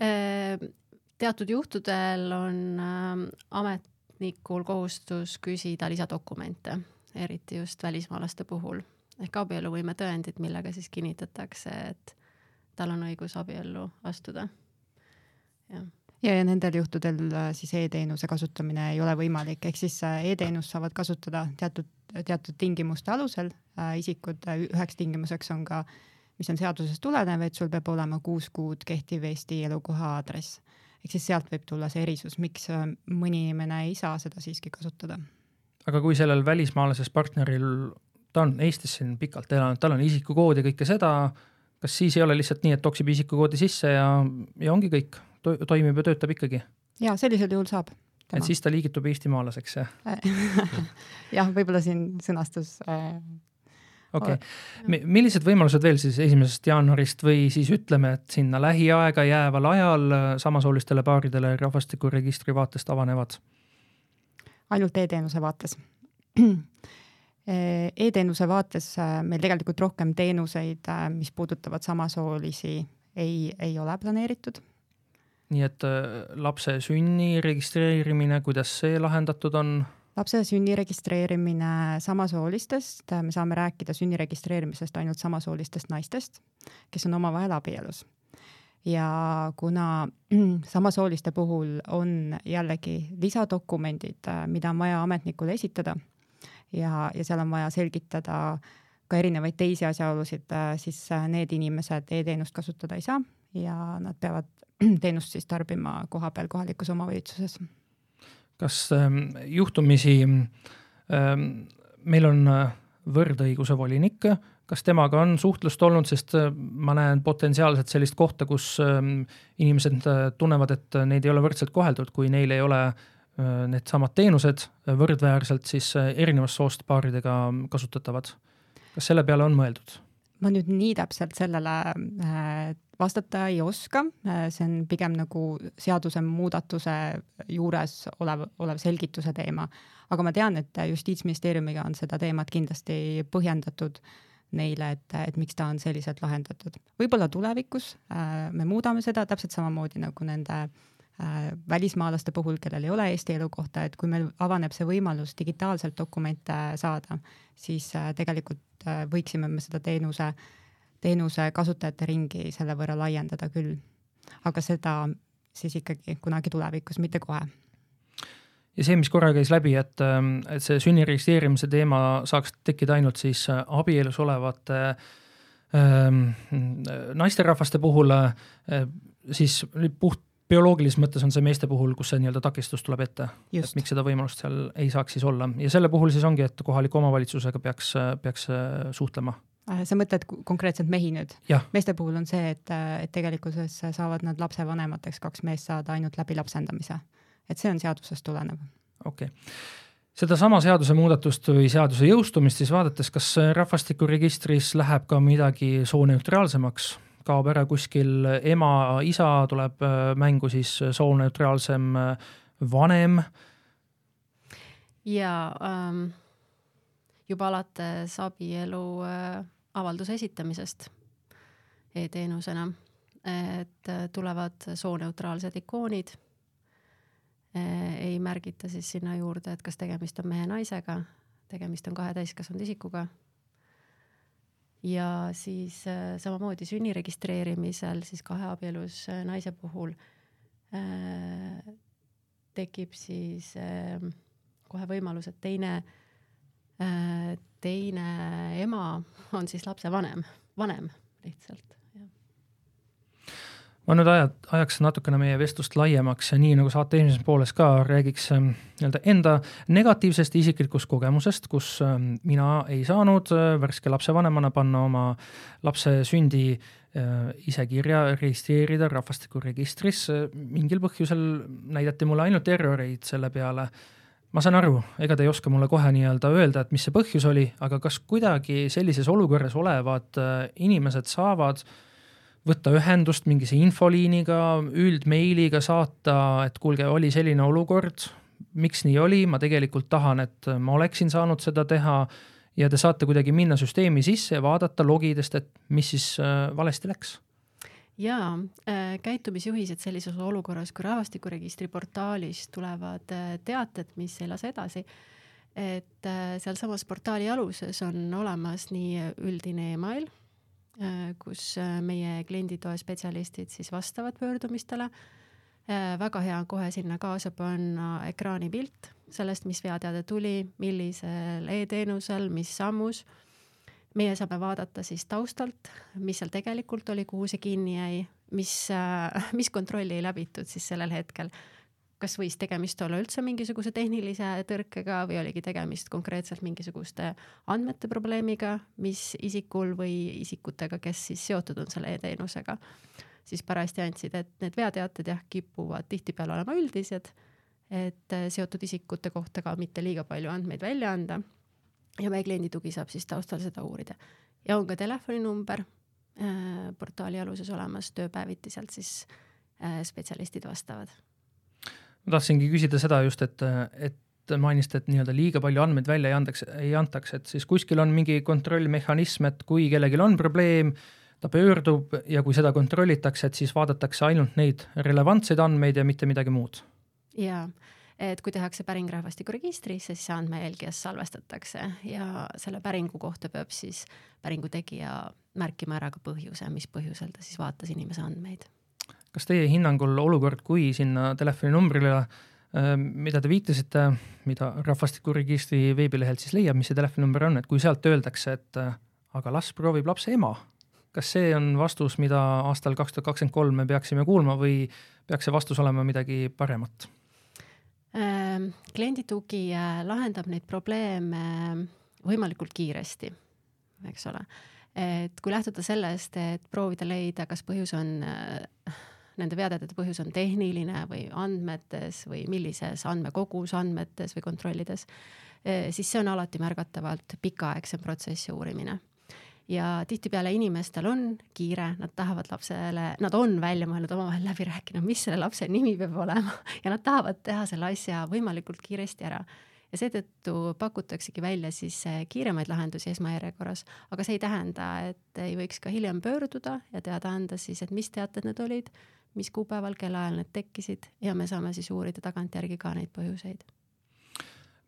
Ehm, teatud juhtudel on ähm, ametnikul kohustus küsida lisadokumente, eriti just välismaalaste puhul ehk abieluvõimetõendid, millega siis kinnitatakse, et tal on õigus abiellu astuda. jah ja, ja nendel juhtudel äh, siis e-teenuse kasutamine ei ole võimalik, ehk siis äh, e-teenust saavad kasutada teatud, teatud tingimuste alusel äh, isikud, üheks tingimuseks on ka äh, mis on seadusest tulenev, et sul peab olema kuus kuud kehtiv Eesti elukoha aadress. ehk siis sealt võib tulla see erisus, miks äh, mõni inimene ei saa seda siiski kasutada. aga kui sellel välismaalasest partneril, ta on Eestis siin pikalt elanud, tal on isikukood ja kõike seda, kas siis ei ole lihtsalt nii, et toksib isikukoodi sisse ja, ja ongi kõik to, toimib ja töötab ikkagi? ja sellisel juhul saab. et siis ta liigitub eestimaalaseks, jah jah, võib-olla siin sõnastus äh, okei okay., millised võimalused veel siis esimesest jaanuarist või siis ütleme, et sinna lähiaega jääval ajal samasoolistele paaridele rahvastikuregistri vaatest avanevad? ainult e-teenuse vaates E-teenuse vaates äh, meil tegelikult rohkem teenuseid, äh, mis puudutavad samasoolisi, ei, ei ole planeeritud. nii et äh, lapse sünni registreerimine, kuidas see lahendatud on? Lapse sünni registreerimine samasoolistest, me saame rääkida sünni registreerimisest ainult samasoolistest naistest, kes on omavahel abielus. ja kuna samasooliste puhul on jällegi lisadokumendid, mida on vaja ametnikule esitada ja, ja seal on vaja selgitada ka erinevaid teisi asjaolusid, siis need inimesed e-teenust kasutada ei saa ja nad peavad teenust siis tarbima kohapeal kohalikus omavalitsuses kas ähm, juhtumisi ähm, meil on äh, võrdõiguse volinik, kas temaga on suhtlust olnud, sest äh, ma näen potentsiaalselt sellist kohta, kus ähm, inimesed äh, tunnevad, et neid ei ole võrdselt koheldud, kui neil ei ole needsamad teenused võrdväärselt siis erinevast soost paaridega kasutatavad. kas selle peale on mõeldud? Ma nüüd nii täpselt sellele vastata ei oska, see on pigem nagu seadusemuudatuse juures olev, olev selgituse teema. aga ma tean, et Justiitsministeeriumiga on seda teemat kindlasti põhjendatud neile, et, et miks ta on selliselt lahendatud. võib-olla tulevikus äh, me muudame seda täpselt samamoodi nagu nende äh, välismaalaste puhul, kellel ei ole Eesti elukohta, et kui meil avaneb see võimalus digitaalselt dokumente saada, siis äh, tegelikult äh, võiksime me seda teenuse äh, teenuse kasutajate ringi selle võrra laiendada küll. aga seda siis ikkagi kunagi tulevikus, mitte kohe ja see, mis korra käis läbi, et, et see sünni registreerimise teema saaks tekkida ainult siis abielus olevate ähm, naisterahvaste puhul äh,, siis puht bioloogilises mõttes on see meeste puhul, kus see nii-öelda takistus tuleb ette, et miks seda võimalust seal ei saaks siis olla ja selle puhul siis ongi, et kohaliku omavalitsusega peaks, peaks äh, suhtlema äh, sa mõtled konkreetselt mehi nüüd? meeste puhul on see, et, et tegelikkuses saavad nad lapsevanemateks, kaks meest saada ainult läbi lapsendamise. et see on seadusest tulenev. okei okay. sedasama seadusemuudatust või seaduse jõustumist siis vaadates, kas rahvastikuregistris läheb ka midagi sooneutraalsemaks? Kaob ära kuskil ema, isa, tuleb äh, mängu siis sooneutraalsem äh, vanem. ja ähm, juba alates abielu äh, avalduse esitamisest e-teenusena, et äh, tulevad sooneutraalsed ikoonid ei märgita siis sinna juurde, et kas tegemist on mehe-naisega, tegemist on kahe täiskasvanud isikuga ja siis äh, samamoodi sünni registreerimisel siis kaheabielus äh, naise puhul äh, tekib siis äh, kohe võimalus, et teine äh,, teine ema on siis lapse vanem, vanem lihtsalt ma nüüd aja, ajaks natukene meie vestlust laiemaks ja nii nagu saate esimeses pooles ka räägiks ähm, nii-öelda enda negatiivsest isiklikust kogemusest, kus ähm, mina ei saanud äh, värske lapsevanemana panna oma lapse sündi äh, ise kirja registreerida rahvastikuregistris. mingil põhjusel näidati mulle ainult erroreid selle peale ma saan aru, ega te ei oska mulle kohe nii-öelda öelda, et mis see põhjus oli, aga kas kuidagi sellises olukorras olevad äh, inimesed saavad äh, võtta ühendust mingise infoliiniga, üldmeiliga saata, et kuulge, oli selline olukord, miks nii oli, ma tegelikult tahan, et ma oleksin saanud seda teha ja te saate kuidagi minna süsteemi sisse ja vaadata logidest, et mis siis äh, valesti läks. Jaa äh,, käitumisjuhised sellises olukorras, kui rahvastikuregistri portaalis tulevad äh, teated, mis ei lase edasi, et äh, sealsamas portaali aluses on olemas nii üldine email kus äh, meie klienditoe spetsialistid siis vastavad pöördumistele. Äh, väga hea on kohe sinna kaasa panna ekraanipilt sellest, mis veateade tuli, millisel e-teenusel, mis sammus. meie saame vaadata siis taustalt, mis seal tegelikult oli, kuhu see kinni jäi, mis, mis kontrolli ei läbitud siis sellel hetkel kas võis tegemist olla üldse mingisuguse tehnilise tõrkega või oligi tegemist konkreetselt mingisuguste andmete probleemiga, mis isikul või isikutega, kes siis seotud on selle e-teenusega, siis parajasti andsid, et need veateated jah, kipuvad tihtipeale olema üldised, et seotud isikute kohta ka mitte liiga palju andmeid välja anda. ja meie kliendi tugi saab siis taustal seda uurida. Ja on ka telefoninumber äh, portaali aluses olemas, tööpäeviti sealt siis äh, spetsialistid vastavad ma tahtsingi küsida seda just, et, et mainisite, et nii-öelda liiga palju andmeid välja ei andaks, ei antaks, et siis kuskil on mingi kontrollmehhanism, et kui kellelgi on probleem, ta pöördub ja kui seda kontrollitakse, et siis vaadatakse ainult neid relevantseid andmeid ja mitte midagi muud. jaa, et kui tehakse päring rahvastikuregistrisse, siis andmejälgijas salvestatakse. Ja selle päringu kohta peab siis päringu tegija märkima ära ka põhjuse, mis põhjusel ta siis vaatas inimese andmeid kas teie hinnangul olukord, kui sinna telefoninumbrile, äh, mida te viitasite, mida rahvastikuregistri veebilehelt siis leiab, mis see telefoninumber on, et kui sealt öeldakse, et äh, aga las proovib lapse ema, kas see on vastus, mida aastal kaks tuhat kakskümmend kolm me peaksime kuulma või peaks see vastus olema midagi paremat? Ähm, kliendi tugi äh, lahendab neid probleeme võimalikult kiiresti, eks ole et kui lähtuda sellest, et proovida leida, kas põhjus on nende veateadete põhjus on tehniline või andmetes või millises andmekogus, andmetes või kontrollides, eh, siis see on alati märgatavalt pikaaegsem protsess ja uurimine ja tihtipeale inimestel on kiire, nad tahavad lapsele, nad on välja mõelnud, omavahel läbi rääkinud, mis selle lapse nimi peab olema ja nad tahavad teha selle asja võimalikult kiiresti ära. ja seetõttu pakutaksegi välja siis kiiremaid lahendusi esmajärjekorras, aga see ei tähenda, et ei võiks ka hiljem pöörduda ja teada anda siis, et mis teated need olid mis kuupäeval, kellaajal need tekkisid ja me saame siis uurida tagantjärgi ka neid põhjuseid.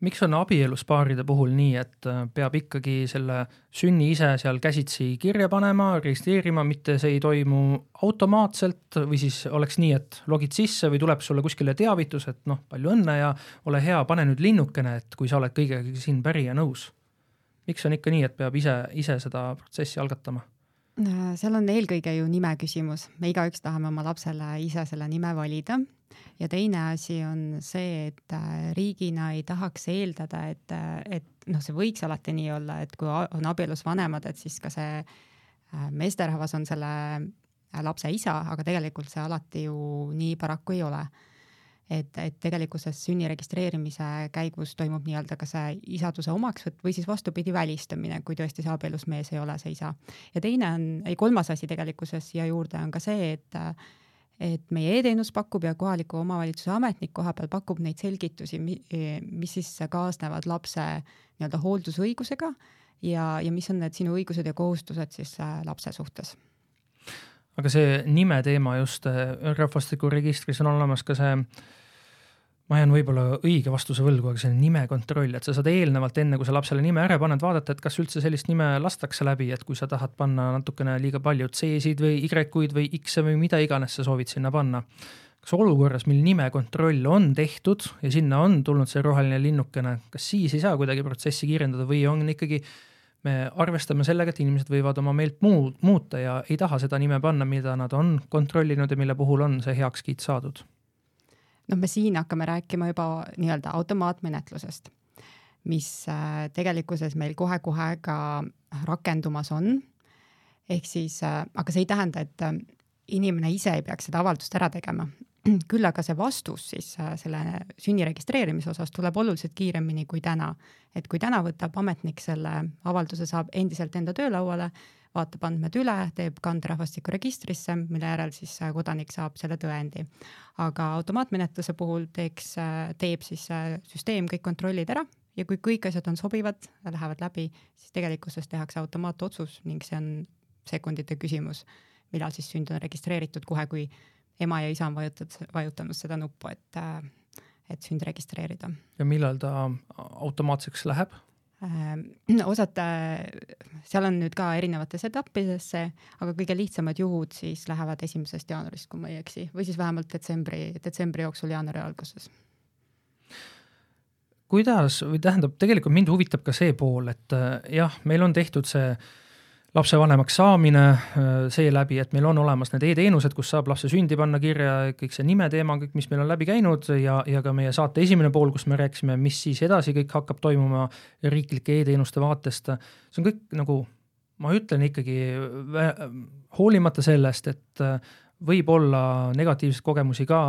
miks on abielus paaride puhul nii, et äh, peab ikkagi selle sünni ise seal käsitsi kirja panema, registreerima, mitte see ei toimu automaatselt või siis oleks nii, et logid sisse või tuleb sulle kuskile teavitus, et noh, palju õnne ja ole hea, pane nüüd linnukene, et kui sa oled kõigega siin päri ja nõus. miks on ikka nii, et peab ise, ise seda protsessi algatama? Seal on eelkõige ju nime küsimus, me igaüks tahame oma lapsele ise selle nime valida. Ja teine asi on see, et äh, riigina ei tahaks eeldada, et, äh, et noh, see võiks alati nii olla, et kui on abielus vanemad, et siis ka see äh, meesterahvas on selle lapse isa, aga tegelikult see alati ju nii paraku ei ole et, et tegelikkuses sünni registreerimise käigus toimub nii-öelda ka see isaduse omaksvõtt või siis vastupidi, välistamine, kui tõesti see abielus mees ei ole see isa. ja teine on, ei kolmas asi tegelikkuses siia juurde on ka see, et et meie e-teenus pakub ja kohaliku omavalitsuse ametnik kohapeal pakub neid selgitusi, mis siis kaasnevad lapse nii-öelda hooldusõigusega ja, ja mis on need sinu õigused ja kohustused siis äh, lapse suhtes aga see nime teema just äh, rahvastikuregistris on olemas ka see ma jään võib-olla õige vastuse võlgu, aga see on nimekontroll, et sa saad eelnevalt, enne kui sa lapsele nime ära paned, vaadata, et kas üldse sellist nime lastakse läbi, et kui sa tahad panna natukene liiga palju C-sid või Y-kuid või X-e või mida iganes sa soovid sinna panna. kas olukorras, mil nimekontroll on tehtud ja sinna on tulnud see roheline linnukene, kas siis ei saa kuidagi protsessi kiirendada või on ikkagi me arvestame sellega, et inimesed võivad oma meelt muud, muuta ja ei taha seda nime panna, mida nad on kontrollinud ja mille puhul on see heakskiit saadud noh, me siin hakkame rääkima juba nii-öelda automaatmenetlusest, mis äh, tegelikkuses meil kohe-kohe ka rakendumas on. ehk siis, äh, aga see ei tähenda, et äh, inimene ise ei peaks seda avaldust ära tegema. küll aga see vastus siis selle sünni registreerimise osas tuleb oluliselt kiiremini kui täna. et kui täna võtab ametnik selle avalduse, saab endiselt enda töölauale vaatab andmed üle, teeb kande rahvastikuregistrisse, mille järel siis äh, kodanik saab selle tõendi. aga automaatmenetluse puhul teeks, äh, teeb siis äh, süsteem kõik kontrollid ära ja kui kõik asjad on sobivad, lähevad läbi, siis tegelikkuses tehakse automaatotsus ning see on sekundite küsimus, millal siis sünd on registreeritud kohe, kui ema ja isa on vajutanud, vajutanud seda nuppu, et, et sünd registreerida. ja millal ta automaatseks läheb? Äh, osad, seal on nüüd ka erinevates etappidesse, aga kõige lihtsamad juhud siis lähevad esimesest jaanuarist, kui ma ei eksi, või siis vähemalt detsembri, detsembri jooksul, jaanuari alguses. kuidas või tähendab, tegelikult mind huvitab ka see pool, et jah, meil on tehtud see äh, lapsevanemaks saamine äh, seeläbi, et meil on olemas need e-teenused, kus saab lapse sündi panna kirja, kõik see nime teema, kõik, mis meil on läbi käinud ja, ja ka meie saate esimene pool, kus me rääkisime, mis siis edasi kõik hakkab toimuma riiklike e-teenuste vaatest. see on kõik nagu, ma ütlen ikkagi hoolimata sellest, et äh, võib olla negatiivseid kogemusi ka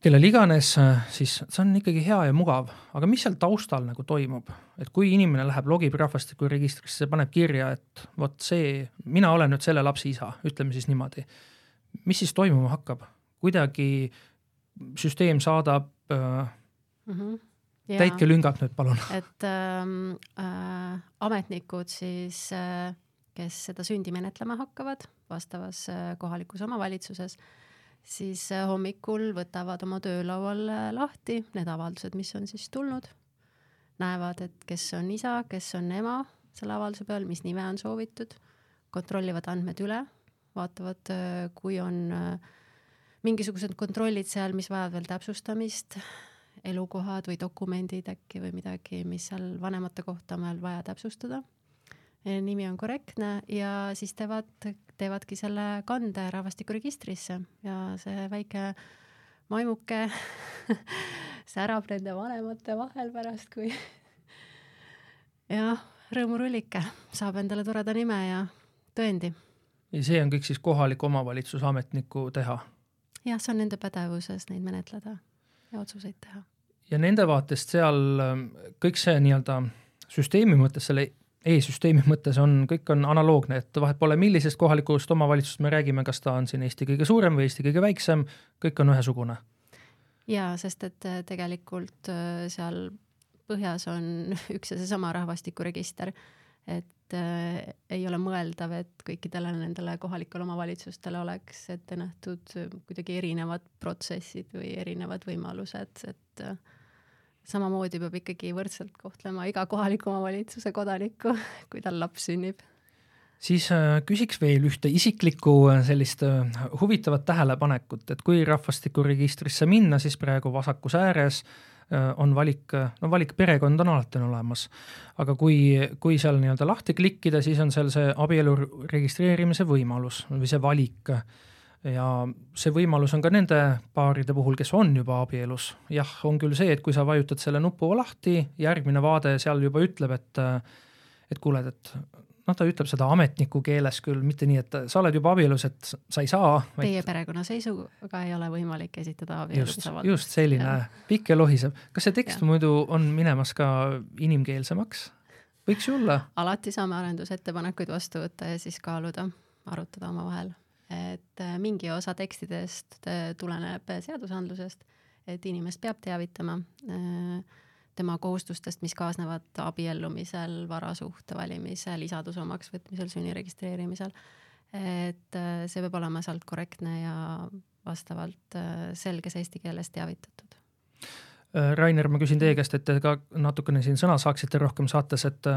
kellel iganes, siis see on ikkagi hea ja mugav, aga mis seal taustal nagu toimub, et kui inimene läheb, logib rahvastikuregistrisse, paneb kirja, et vot see, mina olen nüüd selle lapse isa, ütleme siis niimoodi. mis siis toimuma hakkab, kuidagi süsteem saadab äh, mm. -hmm. Ja, täitke lüngad nüüd, palun. et ähm, äh, ametnikud siis äh, kes seda sündi menetlema hakkavad vastavas äh, kohalikus omavalitsuses äh,, siis äh, hommikul võtavad oma töölaual äh, lahti need avaldused, mis on siis tulnud, näevad, et kes on isa, kes on ema selle avalduse peal, mis nime on soovitud, kontrollivad andmed üle, vaatavad, äh, kui on mingisugused kontrollid seal, mis vajavad veel täpsustamist, elukohad või dokumendid äkki või midagi, mis seal vanemate kohta on veel vaja täpsustada nimi on korrektne ja siis teevad, teevadki selle kande rahvastikuregistrisse ja see väike maimuke särab nende vanemate vahel pärast, kui jah, rõõmurullike saab endale toreda nime ja tõendi. ja see on kõik siis kohaliku omavalitsuse ametniku teha? jah, see on nende pädevuses neid menetleda ja otsuseid teha. ja nende vaatest seal kõik see nii-öelda süsteemi mõttes selle e-süsteemi mõttes on, kõik on analoogne, et vahet pole, millisest kohalikust omavalitsusest me räägime, kas ta on siin Eesti kõige suurem või Eesti kõige väiksem, kõik on ühesugune. jaa, sest et äh, tegelikult äh, seal põhjas on üks ja seesama rahvastikuregister, et äh, ei ole mõeldav, et kõikidele nendele kohalikele omavalitsustele oleks ette nähtud kuidagi erinevad protsessid või erinevad võimalused, et äh, samamoodi peab ikkagi võrdselt kohtlema iga kohaliku omavalitsuse kodanikku, kui tal laps sünnib siis äh, küsiks veel ühte isiklikku äh, sellist äh, huvitavat tähelepanekut, et kui rahvastikuregistrisse minna, siis praegu vasakus ääres on valik, no valik perekond on alati on olemas. aga kui, kui seal nii-öelda lahti klikkida, siis on seal see abielu registreerimise võimalus või see valik. Ja see võimalus on ka nende paaride puhul, kes on juba abielus. jah, on küll see, et kui sa vajutad selle nupu lahti, järgmine vaade seal juba ütleb, et et kuule, et noh, ta ütleb seda ametniku keeles küll, mitte nii, et sa oled juba abielus, et sa ei saa vaid.... Teie perekonnaseisuga ei ole võimalik esitada abiellusavaldust. just selline pikk ja lohisev. kas see tekst ja. muidu on minemas ka inimkeelsemaks? võiks ju olla. alati saame arendusettepanekuid vastu võtta ja siis kaaluda, arutada omavahel. Et äh, mingi osa tekstidest äh, tuleneb seadusandlusest, et inimest peab teavitama äh, tema kohustustest, mis kaasnevad abiellumisel, varasuhte valimisel, isaduse omaksvõtmisel, sünni registreerimisel. et see peab olema sealt korrektne ja vastavalt selges eesti keeles teavitatud. Rainer, ma küsin teie käest, et te ka natukene siin sõna saaksite rohkem saates, et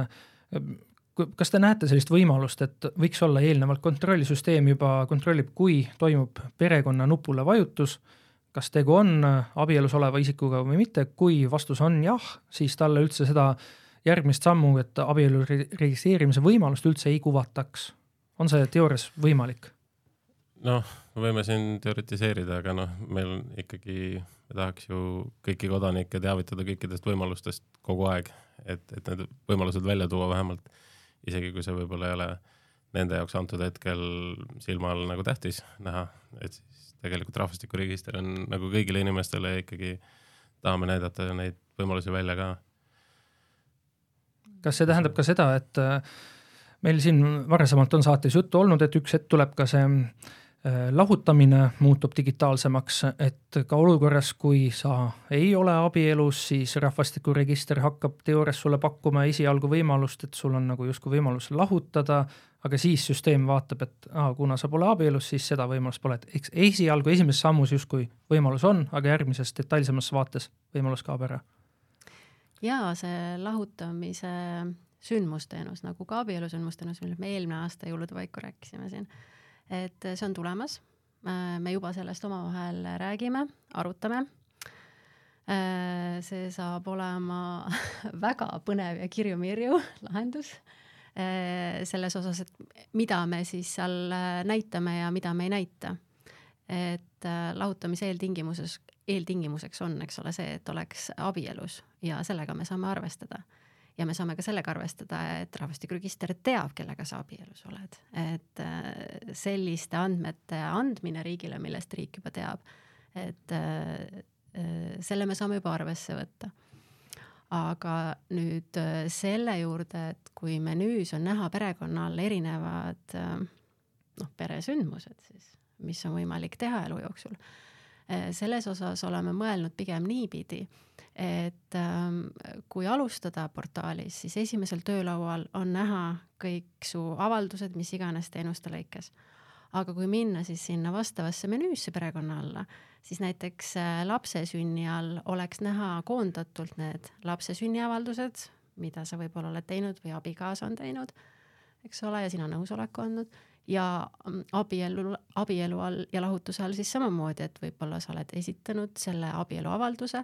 kas te näete sellist võimalust, et võiks olla eelnevalt kontrollisüsteem juba kontrollib, kui toimub perekonna nupule vajutus kas tegu on abielus oleva isikuga või mitte, kui vastus on jah, siis talle üldse seda järgmist sammu, et abielu registreerimise võimalust üldse ei kuvataks. on see teoorias võimalik? noh, võime siin teoritiseerida, aga noh, meil ikkagi, me tahaks ju kõiki kodanikke teavitada kõikidest võimalustest kogu aeg, et, et need võimalused välja tuua vähemalt, isegi kui see võib-olla ei ole nende jaoks antud hetkel silma all nagu tähtis näha, et siis tegelikult rahvastikuregister on nagu kõigile inimestele ikkagi tahame näidata neid võimalusi välja ka. kas see tähendab ka seda, et äh, meil siin varasemalt on saates juttu olnud, et üks hetk tuleb ka see lahutamine muutub digitaalsemaks, et ka olukorras, kui sa ei ole abielus, siis rahvastikuregister hakkab teoorias sulle pakkuma esialgu võimalust, et sul on nagu justkui võimalus lahutada aga siis süsteem vaatab, et aa, kuna sa pole abielus, siis seda võimalust pole, et eks esialgu esimeses sammus justkui võimalus on, aga järgmises detailsemas vaates võimalus kaob ära. ja see lahutamise sündmusteenus nagu ka abielu sündmusteenus, millest me eelmine aasta jõulude paiku rääkisime siin, et see on tulemas. me juba sellest omavahel räägime, arutame see saab olema väga põnev ja kirju-mirju lahendus Äh, selles osas, et mida me siis seal äh, näitame ja mida me ei näita. et äh, lahutamise eeltingimuses, eeltingimuseks on, eks ole, see, et oleks abielus ja sellega me saame arvestada ja me saame ka sellega arvestada, et rahvastikuregister teab, kellega sa abielus oled, et selliste andmete andmine riigile, millest riik juba teab, et selle me saame juba arvesse võtta. Aga nüüd äh, selle juurde, et kui menüüs on näha perekonnal erinevad äh, noh, peresündmused siis, mis on võimalik teha elu jooksul, äh, selles osas oleme mõelnud pigem niipidi, et ähm, kui alustada portaalis, siis esimesel töölaual on näha kõik su avaldused, mis iganes teenuste lõikes. aga kui minna siis sinna vastavasse menüüsse perekonna alla, siis näiteks äh, lapse sünni all oleks näha koondatult need lapse sünniavaldused, mida sa võib-olla oled teinud või abikaasa on teinud, eks ole, ja sina nõusoleku andnud ja mm, abielu, abielu all ja lahutuse all siis samamoodi, et võib-olla sa oled esitanud selle abieluavalduse,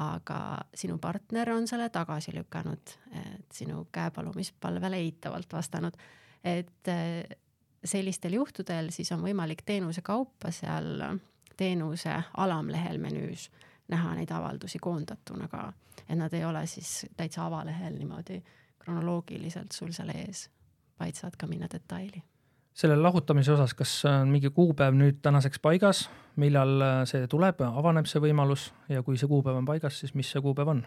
aga sinu partner on selle tagasi lükanud, et sinu käepalumispalvele eitavalt vastanud, et äh, sellistel juhtudel siis on võimalik teenuse kaupa seal teenuse alamlehel menüüs näha neid avaldusi koondatuna ka, et nad ei ole siis täitsa avalehel niimoodi kronoloogiliselt sul seal ees, vaid saad ka minna detaili. Selle lahutamise osas, kas on mingi kuupäev nüüd tänaseks paigas, millal see tuleb, avaneb see võimalus ja kui see kuupäev on paigas, siis mis see kuupäev on?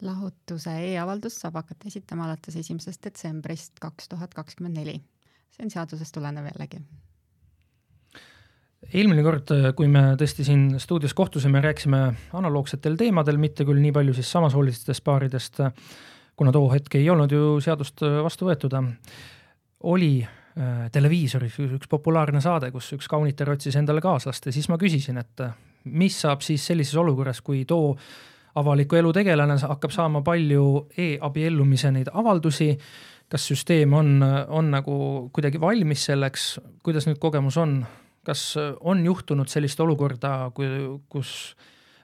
lahutuse e-avaldust saab hakata esitama alates esimesest detsembrist kaks tuhat kakskümmend neli. see on seadusest tulenev jällegi eelmine kord, kui me tõesti siin stuudios kohtusime, rääkisime analoogsetel teemadel, mitte küll nii palju siis samasoolistest paaridest, kuna too hetk ei olnud ju seadust vastu võetud, oli äh, televiisoris üks populaarne saade, kus üks kaunitar otsis endale kaaslast ja siis ma küsisin, et mis saab siis sellises olukorras, kui too avaliku elu tegelane hakkab saama palju e-abiellumise neid avaldusi. kas süsteem on, on nagu kuidagi valmis selleks, kuidas nüüd kogemus on, kas on juhtunud sellist olukorda, kui, kus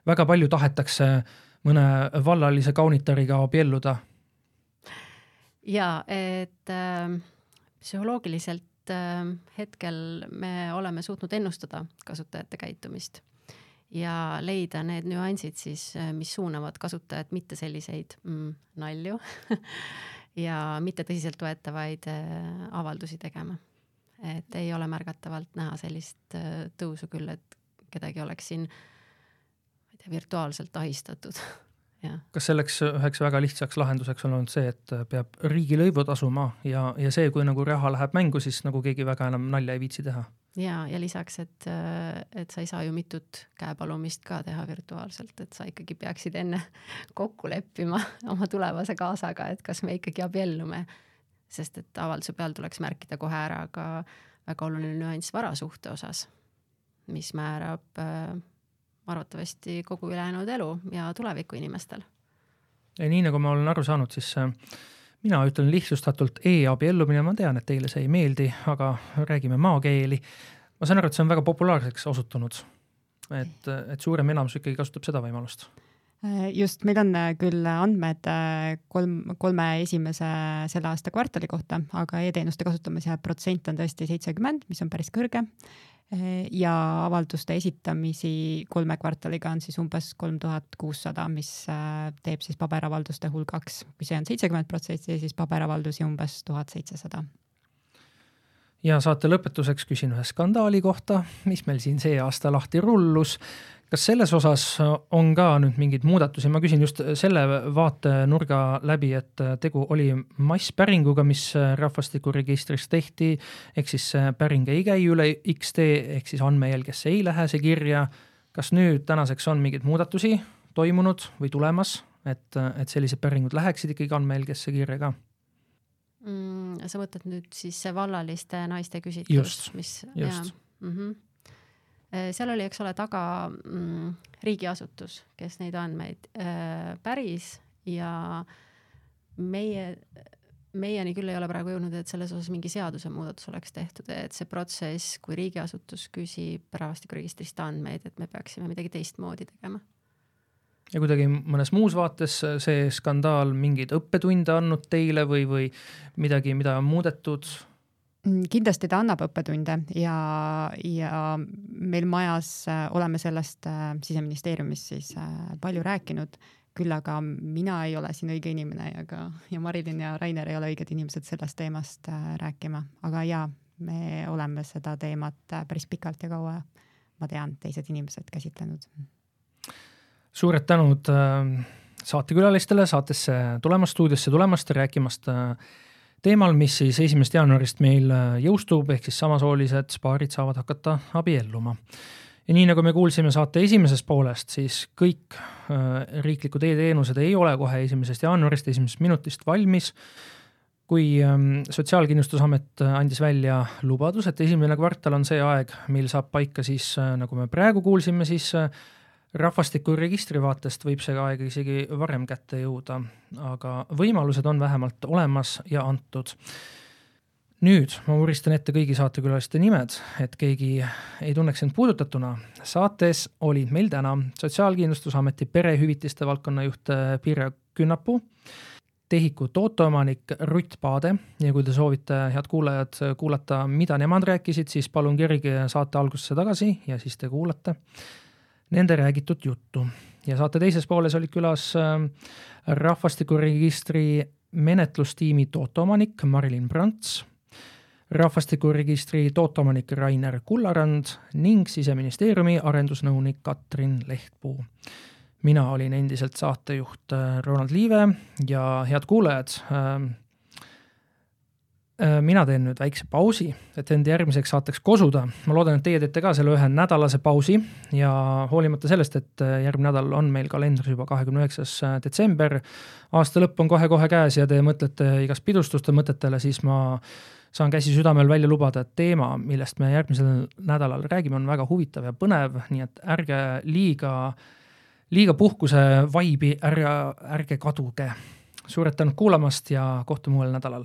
väga palju tahetakse mõne vallalise kaunitariga abielluda? ja et äh, psühholoogiliselt äh, hetkel me oleme suutnud ennustada kasutajate käitumist ja leida need nüansid siis, äh, mis suunavad kasutajat mitte selliseid mm, nalju ja mitte tõsiseltvõetavaid äh, avaldusi tegema. et ei ole märgatavalt näha sellist äh, tõusu küll, et kedagi oleks siin, ma ei tea, virtuaalselt ahistatud kas selleks üheks väga lihtsaks lahenduseks on olnud see, et peab riigilõivu tasuma ja, ja see, kui nagu raha läheb mängu, siis nagu keegi väga enam nalja ei viitsi teha? ja, ja lisaks, et, et sa ei saa ju mitut käepalumist ka teha virtuaalselt, et sa ikkagi peaksid enne kokku leppima oma tulevase kaasaga, et kas me ikkagi abiellume. sest et avalduse peal tuleks märkida kohe ära ka väga oluline nüanss varasuhte osas, mis määrab äh, arvatavasti kogu ülejäänud elu ja tuleviku inimestel. ja nii nagu ma olen aru saanud, siis äh, mina ütlen lihtsustatult e-abiellumine, ma tean, et teile see ei meeldi, aga räägime maakeeli. ma saan aru, et see on väga populaarseks osutunud. et, et suurem enamus ikkagi kasutab seda võimalust äh, just, meil on äh, küll andmed kolm, kolme esimese selle aasta kvartali kohta, aga e-teenuste kasutamise protsent on tõesti seitsekümmend, mis on päris kõrge ja avalduste esitamisi kolme kvartaliga on siis umbes kolm tuhat kuussada, mis äh, teeb siis paberavalduste hulgaks, kui see on seitsekümmend protsenti, siis paberavaldusi umbes tuhat seitsesada. ja saate lõpetuseks küsin ühe skandaali kohta, mis meil siin see aasta lahti rullus kas selles osas on ka nüüd mingeid muudatusi, ma küsin just selle vaatenurga läbi, et tegu oli masspäringuga, mis rahvastikuregistris tehti, ehk siis päring ei käi üle X-tee, ehk siis andmejälgesse ei lähe see kirja. kas nüüd tänaseks on mingeid muudatusi toimunud või tulemas, et, et sellised päringud läheksid ikkagi andmejälgesse kirja ka? mm,. sa mõtled nüüd siis vallaliste naiste küsitlust, mis, just. Mm -hmm seal oli, eks ole, taga mm, riigiasutus, kes neid andmeid äh, päris ja meie, meieni küll ei ole praegu jõudnud, et selles osas mingi seadusemuudatus oleks tehtud, et see protsess, kui riigiasutus küsib rahvastikuregistrist andmeid, et me peaksime midagi teistmoodi tegema ja kuidagi mõnes muus vaates see skandaal mingeid õppetunde andnud teile või, või midagi, mida on muudetud? Mm, kindlasti ta annab õppetunde ja, ja meil majas äh, oleme sellest äh, siseministeeriumis siis äh, palju rääkinud, küll aga mina ei ole siin õige inimene ja ka, ja Marilyn ja Rainer ei ole õiged inimesed sellest teemast rääkima, aga jaa, me oleme seda teemat päris pikalt ja kaua, ma tean, teised inimesed käsitlenud. suured tänud saatekülalistele saatesse tulemast, stuudiosse tulemast ja rääkimast äh, teemal, mis siis esimesest jaanuarist meil äh, jõustub, ehk siis samasoolised paarid saavad hakata abielluma. ja nii, nagu me kuulsime saate esimesest poolest, siis kõik äh, riiklikud e-teenused ei ole kohe esimesest jaanuarist, esimesest minutist valmis kui ähm, Sotsiaalkindlustusamet andis välja lubadus, et esimene kvartal on see aeg, mil saab paika siis, äh, nagu me praegu kuulsime, siis rahvastikuregistri vaatest võib see aeg isegi varem kätte jõuda, aga võimalused on vähemalt olemas ja antud. nüüd ma vuristan ette kõigi saatekülaliste nimed, et keegi ei tunneks end puudutatuna. saates olid meil täna Sotsiaalkindlustusameti perehüvitiste valdkonna juht äh, Pirjo Künnapuu, TEHIK-u tooteomanik Rutt Paade ja kui te soovite, head kuulajad, kuulata, mida nemad rääkisid, siis palun kerige saate algusesse tagasi ja siis te kuulate nende räägitud juttu. ja saate teises pooles olid külas äh, rahvastikuregistri menetlustiimi tooteomanik Marilyn Brants, rahvastikuregistri tooteomanik Rainer Kullarand ning siseministeeriumi arendusnõunik Katrin Lehtpuu. mina olin endiselt saatejuht äh, Ronald Liive ja head kuulajad Äh, mina teen nüüd väikse pausi, et end järgmiseks saateks kosuda. ma loodan, et teie teete ka selle ühe nädalase pausi ja hoolimata sellest, et äh, järgmine nädal on meil kalendris juba kahekümne üheksas äh, detsember, aasta lõpp on kohe-kohe käes ja te mõtlete igast pidustuste mõtetele, siis ma saan käsi südamel välja lubada, et teema, millest me järgmisel nädalal räägime, on väga huvitav ja põnev, nii et ärge liiga liiga puhkuse vaibi ärge, ärge kaduge. suured tänud kuulamast ja kohtume uuel nädalal.